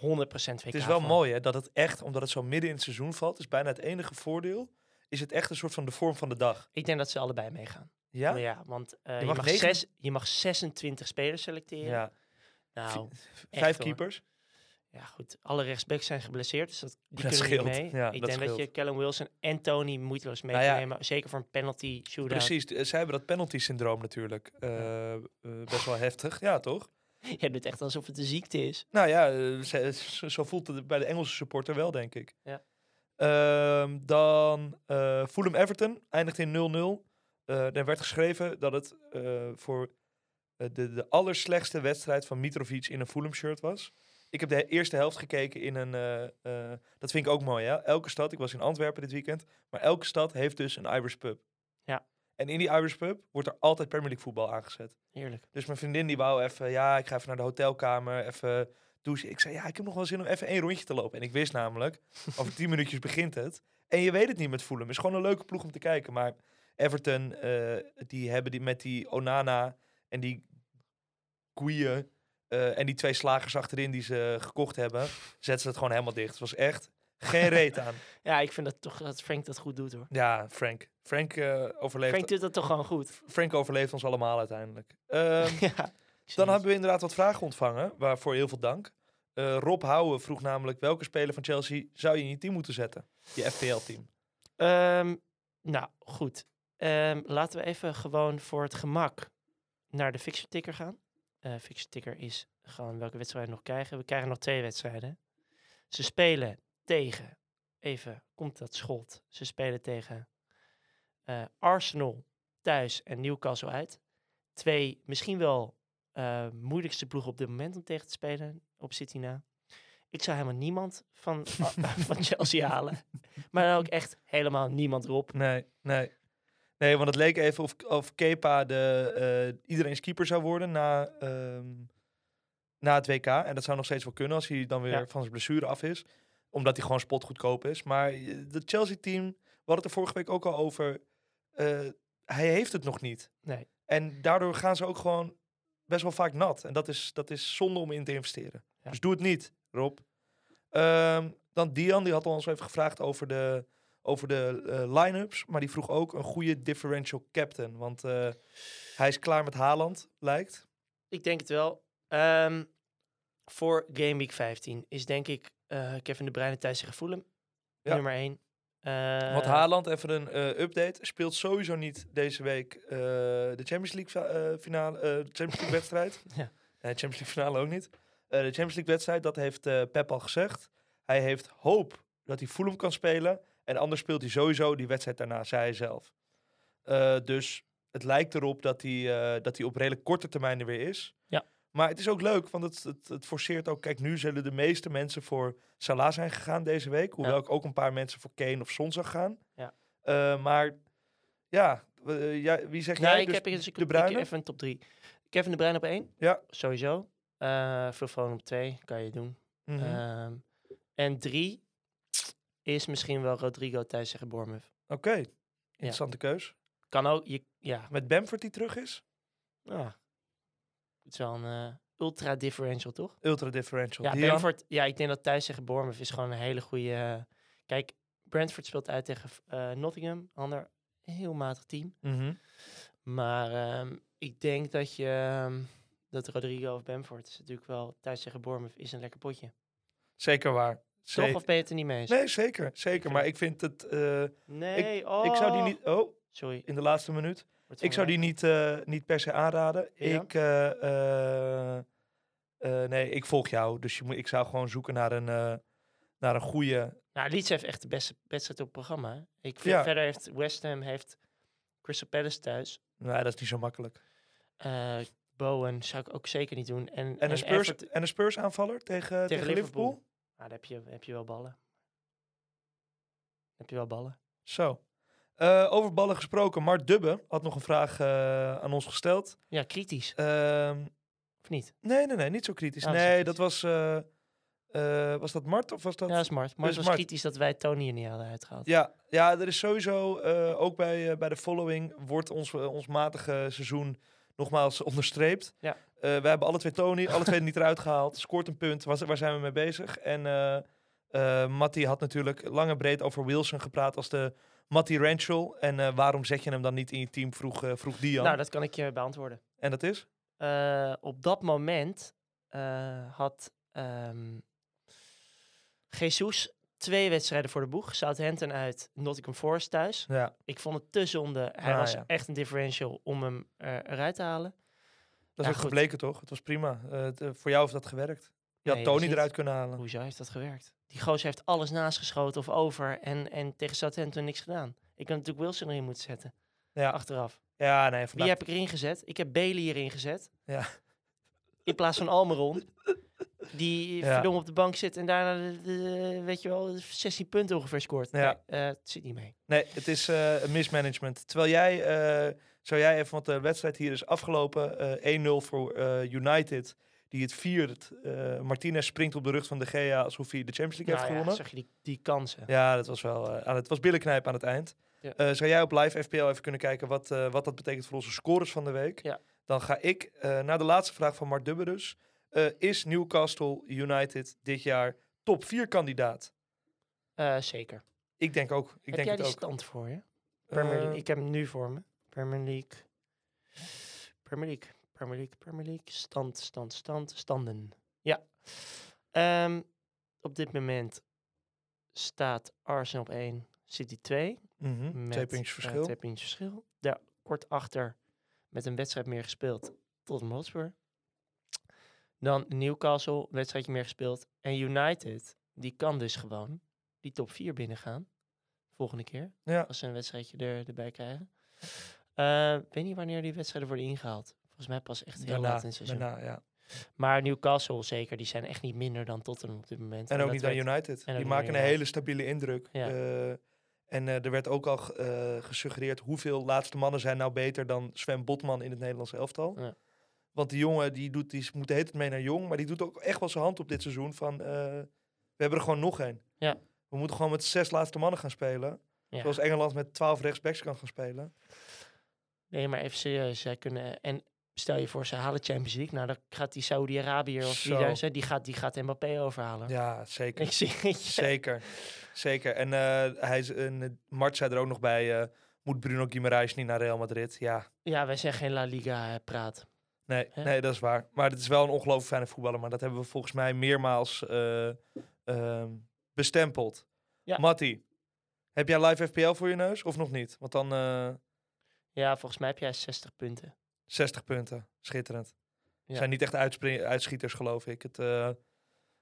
[SPEAKER 4] 100% WK
[SPEAKER 2] het is wel mooi hè, dat het echt, omdat het zo midden in het seizoen valt, is bijna het enige voordeel, is het echt een soort van de vorm van de dag.
[SPEAKER 4] Ik denk dat ze allebei meegaan.
[SPEAKER 2] Ja?
[SPEAKER 4] Maar ja want eh,
[SPEAKER 2] Je
[SPEAKER 4] je,
[SPEAKER 2] mag negen-
[SPEAKER 4] zes, je mag 26 spelers selecteren.
[SPEAKER 2] Ja.
[SPEAKER 4] Nou,
[SPEAKER 2] Vijf keepers.
[SPEAKER 4] Ja, goed. Alle rechtsbacks zijn geblesseerd, dus dat, die
[SPEAKER 2] Dat
[SPEAKER 4] kunnen niet mee.
[SPEAKER 2] Ja,
[SPEAKER 4] ik
[SPEAKER 2] dat
[SPEAKER 4] denk dat je. Callum Wilson en Tony moeiteloos mee
[SPEAKER 2] Nou ja,
[SPEAKER 4] nemen. Zeker voor een penalty shootout.
[SPEAKER 2] Precies, zij hebben dat penalty-syndroom natuurlijk. eh, eh, best wel heftig, ja toch?
[SPEAKER 4] Je doet echt alsof het een ziekte is.
[SPEAKER 2] Nou ja, eh, zo voelt het bij de Engelse supporter wel, denk ik.
[SPEAKER 4] Ja.
[SPEAKER 2] Ehm, dan eh Fulham Everton eindigt in 0-0. Eh er werd geschreven dat het voor de, de allerslechtste wedstrijd van Mitrovic in een Fulham shirt was. Ik heb de eerste helft gekeken in een. dat vind ik ook mooi, ja. Elke stad, ik was in Antwerpen dit weekend, maar elke stad heeft dus een Irish pub. En in die Irish pub wordt er altijd Premier League voetbal aangezet.
[SPEAKER 4] Heerlijk.
[SPEAKER 2] Dus mijn vriendin die wou even, ja, ik ga even naar de hotelkamer, even douchen. Ik zei, ja, ik heb nog wel zin om even één rondje te lopen. En ik wist namelijk, over tien minuutjes begint het. En je weet het niet met Fulham. Het is gewoon een leuke ploeg om te kijken. Maar Everton, eh, die hebben die met die Onana en die Koeien en die twee slagers achterin die ze gekocht hebben, zetten ze het gewoon helemaal dicht. Het was echt geen reet aan.
[SPEAKER 4] Ja, ik vind dat toch dat Frank dat goed doet hoor.
[SPEAKER 2] Ja, Frank. Frank eh, overleeft.
[SPEAKER 4] Frank doet dat toch gewoon goed.
[SPEAKER 2] Frank overleeft ons allemaal uiteindelijk. Ehm,
[SPEAKER 4] ja.
[SPEAKER 2] Dan hebben we inderdaad wat vragen ontvangen, waarvoor heel veel dank. Eh, Rob Houwen vroeg namelijk welke speler van Chelsea zou je in je team moeten zetten? Je FPL-team.
[SPEAKER 4] Ehm, nou, goed. Ehm, laten we even gewoon voor het gemak naar de fixture ticker gaan. Eh fixture ticker is gewoon welke wedstrijden we nog krijgen. We krijgen nog twee wedstrijden. Ze spelen tegen, even komt dat schot. Ze spelen tegen eh, Arsenal thuis en Newcastle uit. Twee misschien wel eh, moeilijkste ploegen op dit moment om tegen te spelen op City na. Ik zou helemaal niemand van, van Chelsea halen. Maar dan ook echt helemaal niemand erop.
[SPEAKER 2] Nee, nee. Nee, want het leek even of, of Kepa de, eh, iedereen's keeper zou worden na, ehm, na het WK. En dat zou nog steeds wel kunnen als hij dan weer
[SPEAKER 4] Ja.
[SPEAKER 2] van zijn blessure af is. Omdat hij gewoon spotgoedkoop is. Maar eh, het Chelsea-team, we hadden het er vorige week ook al over. eh, hij heeft het nog niet.
[SPEAKER 4] Nee.
[SPEAKER 2] En daardoor gaan ze ook gewoon best wel vaak nat. En dat is, dat is zonde om in te investeren.
[SPEAKER 4] Ja.
[SPEAKER 2] Dus doe het niet, Rob. Ehm, dan Dian, die had ons even gevraagd over de, over de eh, line-ups. Maar die vroeg ook een goede differential captain. Want hij is klaar met Haaland, lijkt.
[SPEAKER 4] Ik denk het wel. Ehm, voor Game Week 15 is denk ik eh Kevin de Bruyne thuis tegen Fulham.
[SPEAKER 2] Ja.
[SPEAKER 4] Nummer 1.
[SPEAKER 2] Want Haaland, even een eh, update, speelt sowieso niet deze week eh, de Champions League finale, de Champions League wedstrijd.
[SPEAKER 4] Ja.
[SPEAKER 2] Nee, Champions League finale ook niet. De Champions League wedstrijd, dat heeft Pep al gezegd. Hij heeft hoop dat hij Fulham kan spelen. En anders speelt hij sowieso die wedstrijd daarna, zei hij zelf. Dus het lijkt erop dat hij, dat hij op redelijk korte termijn er weer is.
[SPEAKER 4] Ja.
[SPEAKER 2] Maar het is ook leuk, want het, het, het forceert ook... Kijk, nu zullen de meeste mensen voor Salah zijn gegaan deze week. Hoewel
[SPEAKER 4] Ja.
[SPEAKER 2] ik ook een paar mensen voor Kane of Son zag gaan.
[SPEAKER 4] Ja.
[SPEAKER 2] Eh, maar ja, eh, wie zeg
[SPEAKER 4] Ja,
[SPEAKER 2] jij?
[SPEAKER 4] ik
[SPEAKER 2] Dus
[SPEAKER 4] heb dus ik,
[SPEAKER 2] de Bruyne?
[SPEAKER 4] even een top 3. Kevin de Bruyne op 1.
[SPEAKER 2] Ja.
[SPEAKER 4] Sowieso. Eh Phil Foden op 2. Kan je doen.
[SPEAKER 2] Mhm.
[SPEAKER 4] Ehm, en 3 is misschien wel Rodrigo thuis tegen Bournemouth.
[SPEAKER 2] Oké, interessante keus.
[SPEAKER 4] Kan ook. Je, ja.
[SPEAKER 2] Met Bamford die terug is?
[SPEAKER 4] ja. Het is wel een, eh, ultra differential, toch?
[SPEAKER 2] Ultra differential.
[SPEAKER 4] Ja? Brentford, ja, ik denk dat thuis tegen Bournemouth is gewoon een hele goede... eh, kijk, Brentford speelt uit tegen eh, Nottingham, ander heel matig team.
[SPEAKER 2] Mhm.
[SPEAKER 4] Maar ehm, ik denk dat je ehm, dat Rodrigo of Bamford is natuurlijk wel thuis tegen Bournemouth is een lekker potje.
[SPEAKER 2] Zeker waar.
[SPEAKER 4] Toch
[SPEAKER 2] Zeker.
[SPEAKER 4] of ben je het er niet mee eens?
[SPEAKER 2] Nee, zeker. Zeker. Maar ik vind het...
[SPEAKER 4] Nee, oh.
[SPEAKER 2] Ik zou die niet... Oh,
[SPEAKER 4] Sorry.
[SPEAKER 2] in de laatste minuut. Ik zou die niet, eh, niet per se aanraden.
[SPEAKER 4] Ja?
[SPEAKER 2] Ik, eh, eh, nee, ik volg jou. Dus je moet, ik zou gewoon zoeken naar een, naar een goede.
[SPEAKER 4] Nou, Leeds heeft echt de beste wedstrijd op het programma. Ik vind
[SPEAKER 2] Ja.
[SPEAKER 4] verder heeft West Ham heeft Crystal Palace thuis.
[SPEAKER 2] Nee, dat is niet zo makkelijk.
[SPEAKER 4] Bowen zou ik ook zeker niet doen. En,
[SPEAKER 2] En een Spurs, en een Spurs aanvaller tegen, tegen, Liverpool.
[SPEAKER 4] Liverpool. Nou, dan heb je, heb je wel ballen. Heb je wel ballen.
[SPEAKER 2] Zo. Eh, over ballen gesproken. Mart Dubbe had nog een vraag eh, aan ons gesteld.
[SPEAKER 4] Ja, kritisch.
[SPEAKER 2] Ehm,
[SPEAKER 4] Of niet?
[SPEAKER 2] nee, nee, nee, niet zo kritisch.
[SPEAKER 4] Is
[SPEAKER 2] nee, dat was. eh, was dat Mart of was dat?
[SPEAKER 4] Ja, dat is Mart. Mart
[SPEAKER 2] dus
[SPEAKER 4] was
[SPEAKER 2] Mart.
[SPEAKER 4] kritisch dat wij Tony er niet hadden uitgehaald.
[SPEAKER 2] Ja, ja, er is sowieso, ook bij, bij de following, wordt ons, ons matige seizoen nogmaals onderstreept.
[SPEAKER 4] Ja.
[SPEAKER 2] We hebben alle twee Tony, alle twee niet eruit gehaald. Scoort een punt, waar, waar zijn we mee bezig? En Matty had natuurlijk lang en breed over Wilson gepraat als de Matty Ranchel. En eh, waarom zet je hem dan niet in je team, vroeg, eh, vroeg Dian.
[SPEAKER 4] Nou, dat kan ik je beantwoorden.
[SPEAKER 2] En dat is?
[SPEAKER 4] Eh, op dat moment had ehm Jesus twee wedstrijden voor de boeg. Southampton uit, Nottingham Forest thuis.
[SPEAKER 2] Ja,
[SPEAKER 4] Ik vond het te zonde. Hij
[SPEAKER 2] Ah,
[SPEAKER 4] was
[SPEAKER 2] ja.
[SPEAKER 4] echt een differential om hem eruit te halen.
[SPEAKER 2] dat is
[SPEAKER 4] Ja,
[SPEAKER 2] ook
[SPEAKER 4] goed.
[SPEAKER 2] gebleken toch? Het was prima. Voor jou heeft dat gewerkt. Je
[SPEAKER 4] Nee,
[SPEAKER 2] had Tony eruit kunnen halen.
[SPEAKER 4] Hoezo heeft dat gewerkt? Die gozer heeft alles naastgeschoten of over en, en tegen Southampton niks gedaan. Ik had natuurlijk Wilson erin moeten zetten,
[SPEAKER 2] Ja,
[SPEAKER 4] achteraf.
[SPEAKER 2] ja nee,
[SPEAKER 4] Wie
[SPEAKER 2] vandaag...
[SPEAKER 4] heb ik erin gezet? Ik heb Bailey erin gezet.
[SPEAKER 2] Ja.
[SPEAKER 4] In plaats van Almeron. Die
[SPEAKER 2] Ja.
[SPEAKER 4] verdomme op de bank zit en daarna, de, de- weet je wel, 16 punten ongeveer scoort.
[SPEAKER 2] Ja.
[SPEAKER 4] Nee, eh, het zit niet mee.
[SPEAKER 2] Nee, het is eh, een mismanagement. Terwijl jij, eh, zou jij even, want de wedstrijd hier is afgelopen, eh 1-0 voor United, die het viert. Eh Martinez springt op de rug van de Gea alsof hij de Champions League
[SPEAKER 4] Nou
[SPEAKER 2] heeft
[SPEAKER 4] ja,
[SPEAKER 2] gewonnen.
[SPEAKER 4] zag je die, die kansen.
[SPEAKER 2] Ja, dat was wel, aan het was billenknijpen aan het eind.
[SPEAKER 4] Ja.
[SPEAKER 2] Eh, zou jij op live FPL even kunnen kijken wat, wat dat betekent voor onze scores van de week?
[SPEAKER 4] Ja.
[SPEAKER 2] Dan ga ik naar de laatste vraag van Mart Dubbe. Eh, is Newcastle United dit jaar top 4 kandidaat?
[SPEAKER 4] Zeker.
[SPEAKER 2] Ik denk ook. Ik
[SPEAKER 4] heb
[SPEAKER 2] denk
[SPEAKER 4] jij
[SPEAKER 2] het
[SPEAKER 4] die
[SPEAKER 2] ook.
[SPEAKER 4] stand voor je? Premier League. Ik heb hem nu voor me. Premier League. Premier League. Premier League. Premier League. Stand, stand, stand. Standen. Ja. Ehm, op dit moment staat Arsenal op 1, City 2.
[SPEAKER 2] mhm,
[SPEAKER 4] Met,
[SPEAKER 2] Twee puntjes
[SPEAKER 4] eh,
[SPEAKER 2] verschil.
[SPEAKER 4] twee puntjes verschil. Daar kort achter met een wedstrijd meer gespeeld tot Hotspur. Dan Newcastle, wedstrijdje meer gespeeld. En United, die kan dus gewoon die top 4 binnengaan. Volgende keer,
[SPEAKER 2] ja.
[SPEAKER 4] als ze een wedstrijdje er, erbij krijgen. Eh, weet niet wanneer die wedstrijden worden ingehaald. Volgens mij pas echt heel
[SPEAKER 2] Daarna,
[SPEAKER 4] laat in het seizoen.
[SPEAKER 2] daarna, ja.
[SPEAKER 4] Maar Newcastle zeker, die zijn echt niet minder dan Tottenham op dit moment.
[SPEAKER 2] En ook niet
[SPEAKER 4] werd-
[SPEAKER 2] United. Die maken een hele stabiele indruk.
[SPEAKER 4] Ja.
[SPEAKER 2] Eh, en eh, er werd ook al eh, gesuggereerd hoeveel laatste mannen zijn nou beter dan Sven Botman in het Nederlands elftal.
[SPEAKER 4] Ja.
[SPEAKER 2] Want die jongen die doet, die moet de hele tijd mee naar jong, maar die doet ook echt wel zijn hand op dit seizoen van we hebben er gewoon nog één.
[SPEAKER 4] Ja.
[SPEAKER 2] We moeten gewoon met zes laatste mannen gaan spelen.
[SPEAKER 4] Ja.
[SPEAKER 2] Zoals Engeland met twaalf rechtsbacks kan gaan spelen.
[SPEAKER 4] Nee, maar even serieus. Zij kunnen. En stel je voor, ze halen Champions League. Nou, dan gaat die Saudi-Arabiër of wie
[SPEAKER 2] Zo.
[SPEAKER 4] daar hè, die gaat, die gaat Mbappé overhalen.
[SPEAKER 2] Ja, zeker.
[SPEAKER 4] Ik zie het.
[SPEAKER 2] Zeker, zeker. En eh, hij is, eh, Mart zei er ook nog bij, eh, moet Bruno Guimaraes niet naar Real Madrid? Ja,
[SPEAKER 4] Ja, wij zijn geen La Liga praat.
[SPEAKER 2] nee, nee, dat is waar. Maar het is wel een ongelooflijk fijne voetballer. Maar dat hebben we volgens mij meermaals eh, ehm, bestempeld.
[SPEAKER 4] Ja.
[SPEAKER 2] Matti, heb jij live FPL voor je neus of nog niet? Want dan
[SPEAKER 4] Ja, volgens mij heb jij 60 punten.
[SPEAKER 2] 60 punten. Schitterend.
[SPEAKER 4] Ja.
[SPEAKER 2] Zijn niet echt uitschieters, geloof ik. Het, eh,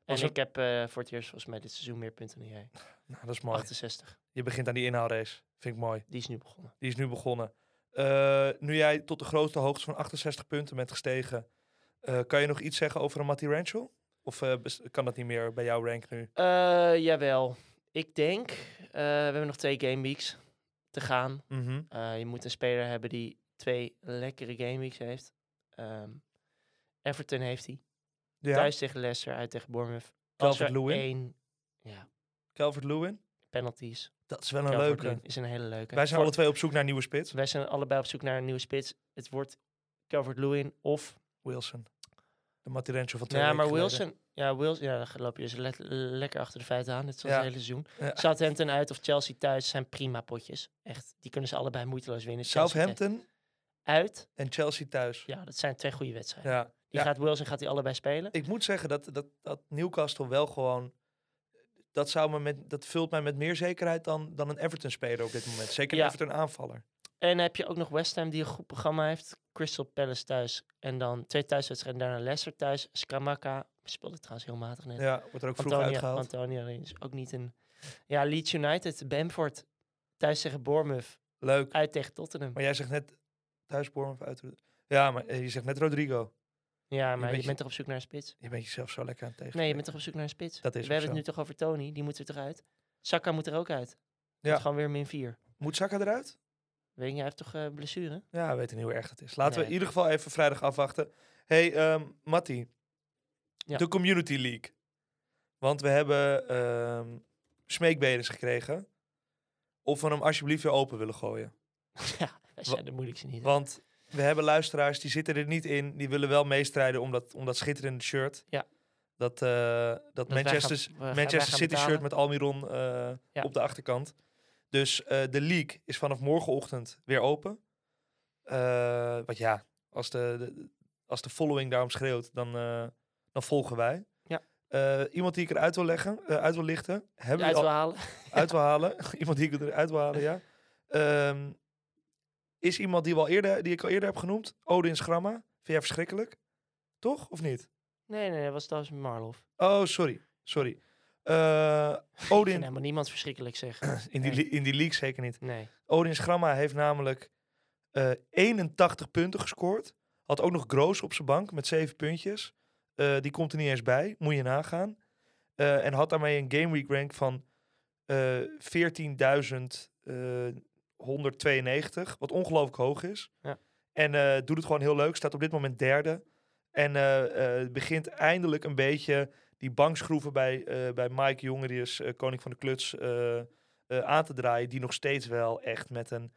[SPEAKER 4] En ik heb eh, voor het eerst volgens mij dit seizoen meer punten dan jij.
[SPEAKER 2] nou, dat is mooi.
[SPEAKER 4] 68.
[SPEAKER 2] Je begint aan die inhaalrace. Vind ik mooi.
[SPEAKER 4] Die is nu begonnen.
[SPEAKER 2] Die is nu begonnen. Eh, nu jij tot de grootste hoogte van 68 punten bent gestegen, kan je nog iets zeggen over een Matty Rancho? Of kan dat niet meer bij jouw rank nu?
[SPEAKER 4] Jawel. Ik denk, we hebben nog twee game weeks te gaan.
[SPEAKER 2] Mhm.
[SPEAKER 4] Je moet een speler hebben die twee lekkere game weeks heeft. Ehm, Everton heeft hij.
[SPEAKER 2] Ja,
[SPEAKER 4] Thuis tegen Leicester, uit tegen Bournemouth. Er
[SPEAKER 2] Calvert-Lewin.
[SPEAKER 4] één ja,
[SPEAKER 2] Calvert-Lewin.
[SPEAKER 4] penalties.
[SPEAKER 2] Dat is wel een leuke.
[SPEAKER 4] is een hele leuke.
[SPEAKER 2] Wij zijn
[SPEAKER 4] Voor-
[SPEAKER 2] alle twee op zoek naar een nieuwe spits.
[SPEAKER 4] wij zijn allebei op zoek naar een nieuwe spits. Het wordt Calvert-Lewin of
[SPEAKER 2] Wilson. De Maturencio van twee
[SPEAKER 4] Ja, maar
[SPEAKER 2] geleden.
[SPEAKER 4] Wilson, ja, Wilson, ja, dan loop je dus le- lekker achter de feiten aan. Dit is
[SPEAKER 2] Ja.
[SPEAKER 4] het hele seizoen.
[SPEAKER 2] Ja.
[SPEAKER 4] Southampton uit of Chelsea thuis zijn prima potjes. Echt, die kunnen ze allebei moeiteloos winnen.
[SPEAKER 2] Southampton
[SPEAKER 4] uit,
[SPEAKER 2] en Chelsea thuis.
[SPEAKER 4] ja, dat zijn twee goede wedstrijden.
[SPEAKER 2] Ja.
[SPEAKER 4] Die
[SPEAKER 2] Ja.
[SPEAKER 4] gaat Wilson gaat die allebei spelen.
[SPEAKER 2] Ik moet zeggen dat, dat, dat Newcastle wel gewoon... Dat, zou me met, dat vult mij met meer zekerheid dan, dan een Everton-speler op dit moment. Zeker een
[SPEAKER 4] Ja.
[SPEAKER 2] Everton-aanvaller.
[SPEAKER 4] En heb je ook nog West Ham die een goed programma heeft. Crystal Palace thuis. En dan twee thuiswedstrijden. Daarna Leicester thuis. Scamacca speelde trouwens heel matig net.
[SPEAKER 2] Ja, wordt er ook vroeg
[SPEAKER 4] Antonia,
[SPEAKER 2] uitgehaald.
[SPEAKER 4] Antonia is ook niet een... Ja, Leeds United, Bamford. Thuis tegen Bournemouth.
[SPEAKER 2] Leuk.
[SPEAKER 4] Uit tegen Tottenham.
[SPEAKER 2] Maar jij zegt net thuis Bournemouth uit. Ja, maar eh, je zegt net Rodrigo.
[SPEAKER 4] Ja, maar je,
[SPEAKER 2] bent je-
[SPEAKER 4] toch op zoek naar een spits?
[SPEAKER 2] Je bent jezelf zo lekker aan het tegen.
[SPEAKER 4] Nee, je bent toch op zoek naar een spits?
[SPEAKER 2] Dat is
[SPEAKER 4] We hebben
[SPEAKER 2] zo.
[SPEAKER 4] het nu toch over Tony. Die moet er toch uit? Saka moet er ook uit.
[SPEAKER 2] Ja.
[SPEAKER 4] Gewoon weer min 4.
[SPEAKER 2] Moet Saka eruit?
[SPEAKER 4] Weet je, hij heeft toch eh blessure?
[SPEAKER 2] Ja, we weten niet hoe erg het is. Laten we in ieder geval even vrijdag afwachten. hey, ehm Matti.
[SPEAKER 4] Ja.
[SPEAKER 2] De Community League. Want we hebben smeekbedes gekregen. Of we hem alsjeblieft weer open willen gooien.
[SPEAKER 4] ja, de moeilijkste niet.
[SPEAKER 2] Want we hebben luisteraars die zitten er niet in. Die willen wel meestrijden om dat, om dat schitterende shirt.
[SPEAKER 4] Ja.
[SPEAKER 2] Dat, eh, dat, Manchester,
[SPEAKER 4] gaan- gaan-
[SPEAKER 2] Manchester City
[SPEAKER 4] betalen.
[SPEAKER 2] shirt met Almiron eh,
[SPEAKER 4] Ja.
[SPEAKER 2] op de achterkant. Dus eh, de league is vanaf morgenochtend weer open. Want ja, als de, de- als de following daarom schreeuwt, dan, dan volgen wij.
[SPEAKER 4] Ja.
[SPEAKER 2] Iemand die ik eruit wil leggen, uit wil lichten. Hebben
[SPEAKER 4] Uit wil
[SPEAKER 2] al,
[SPEAKER 4] halen.
[SPEAKER 2] uit wil halen. iemand die ik eruit wil halen, ja. Ehm, is iemand die, wel eerder, die ik al eerder heb genoemd. Odin Gramma. Vind jij verschrikkelijk? Toch? Of niet?
[SPEAKER 4] Nee, nee, dat was Marlof.
[SPEAKER 2] Oh, sorry. Sorry. Eh, Odin...
[SPEAKER 4] Niemand verschrikkelijk zeggen.
[SPEAKER 2] in, die, in die league zeker niet.
[SPEAKER 4] Nee.
[SPEAKER 2] Odin Gramma heeft namelijk eh, 81 punten gescoord. Had ook nog Groos op zijn bank met 7 puntjes. Eh, die komt er niet eens bij, moet je nagaan. en had daarmee een game week rank van 14.000... 192, wat ongelooflijk hoog is.
[SPEAKER 4] Ja.
[SPEAKER 2] En eh, doet het gewoon heel leuk. Staat op dit moment derde. En eh, eh, begint eindelijk een beetje die bankschroeven bij, bij Mike Jongen, die is koning van de kluts, aan te draaien. Die nog steeds wel echt met een,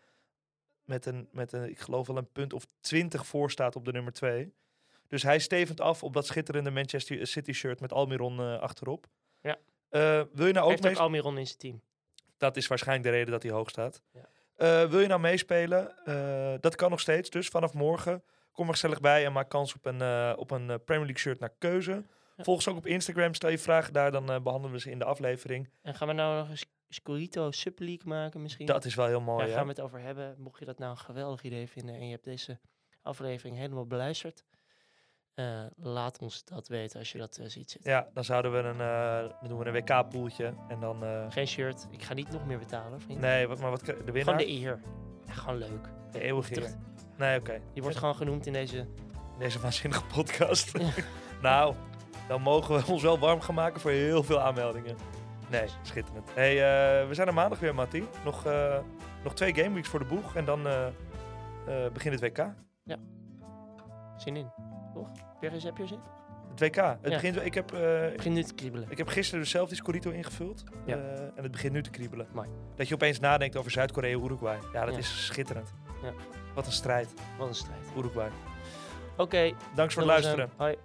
[SPEAKER 2] met een, met een, ik geloof wel een punt of 20 voor staat op de nummer 2. Dus hij stevend af op dat schitterende Manchester City shirt met Almiron achterop.
[SPEAKER 4] Ja.
[SPEAKER 2] wil je nou ook
[SPEAKER 4] Heeft Almiron in zijn team.
[SPEAKER 2] Dat is waarschijnlijk de reden dat hij hoog staat.
[SPEAKER 4] Ja.
[SPEAKER 2] Eh, wil je nou meespelen? Eh, dat kan nog steeds. Dus vanaf morgen kom er gezellig bij en maak kans op een, eh, op een Premier League shirt naar keuze. Volg ons ook op Instagram. Stel je vragen daar, dan eh, behandelen we ze in de aflevering.
[SPEAKER 4] En gaan we nou nog een Sc- Scorito Sub League maken misschien?
[SPEAKER 2] Dat is wel heel mooi.
[SPEAKER 4] Daar gaan we het over hebben. Mocht je dat nou een geweldig idee vinden en je hebt deze aflevering helemaal beluisterd, eh, laat ons dat weten als je dat eh, ziet zitten.
[SPEAKER 2] Ja, dan zouden we een, dan doen we een WK-poeltje. En dan...
[SPEAKER 4] Geen shirt. Ik ga niet nog meer betalen, vriend.
[SPEAKER 2] nee, wat, maar wat de winnaar?
[SPEAKER 4] Gewoon de eer. Ja, gewoon leuk.
[SPEAKER 2] de eeuwige eer. Nee, oké.
[SPEAKER 4] Die wordt gewoon genoemd in deze...
[SPEAKER 2] Deze waanzinnige podcast. nou, dan mogen we ons wel warm gaan maken voor heel veel aanmeldingen. Nee, schitterend. hey, we zijn er maandag weer, Matti. Nog, nog twee gameweeks voor de boeg en dan begint het WK.
[SPEAKER 4] Zin in. Toch? Heb je, heb je er zin?
[SPEAKER 2] Het WK. Het
[SPEAKER 4] Ja.
[SPEAKER 2] begint, ik, heb, eh,
[SPEAKER 4] Ik begin nu te kriebelen.
[SPEAKER 2] ik heb gisteren dus zelf die Scorito ingevuld.
[SPEAKER 4] Ja.
[SPEAKER 2] eh, en het begint nu te kriebelen.
[SPEAKER 4] Mooi.
[SPEAKER 2] Dat je opeens nadenkt over Zuid-Korea Uruguay. Ja, dat
[SPEAKER 4] Ja.
[SPEAKER 2] is schitterend.
[SPEAKER 4] Ja.
[SPEAKER 2] Wat een strijd,
[SPEAKER 4] Wat een strijd.
[SPEAKER 2] Uruguay.
[SPEAKER 4] Oké.
[SPEAKER 2] Dank voor het luisteren.
[SPEAKER 4] Hoi.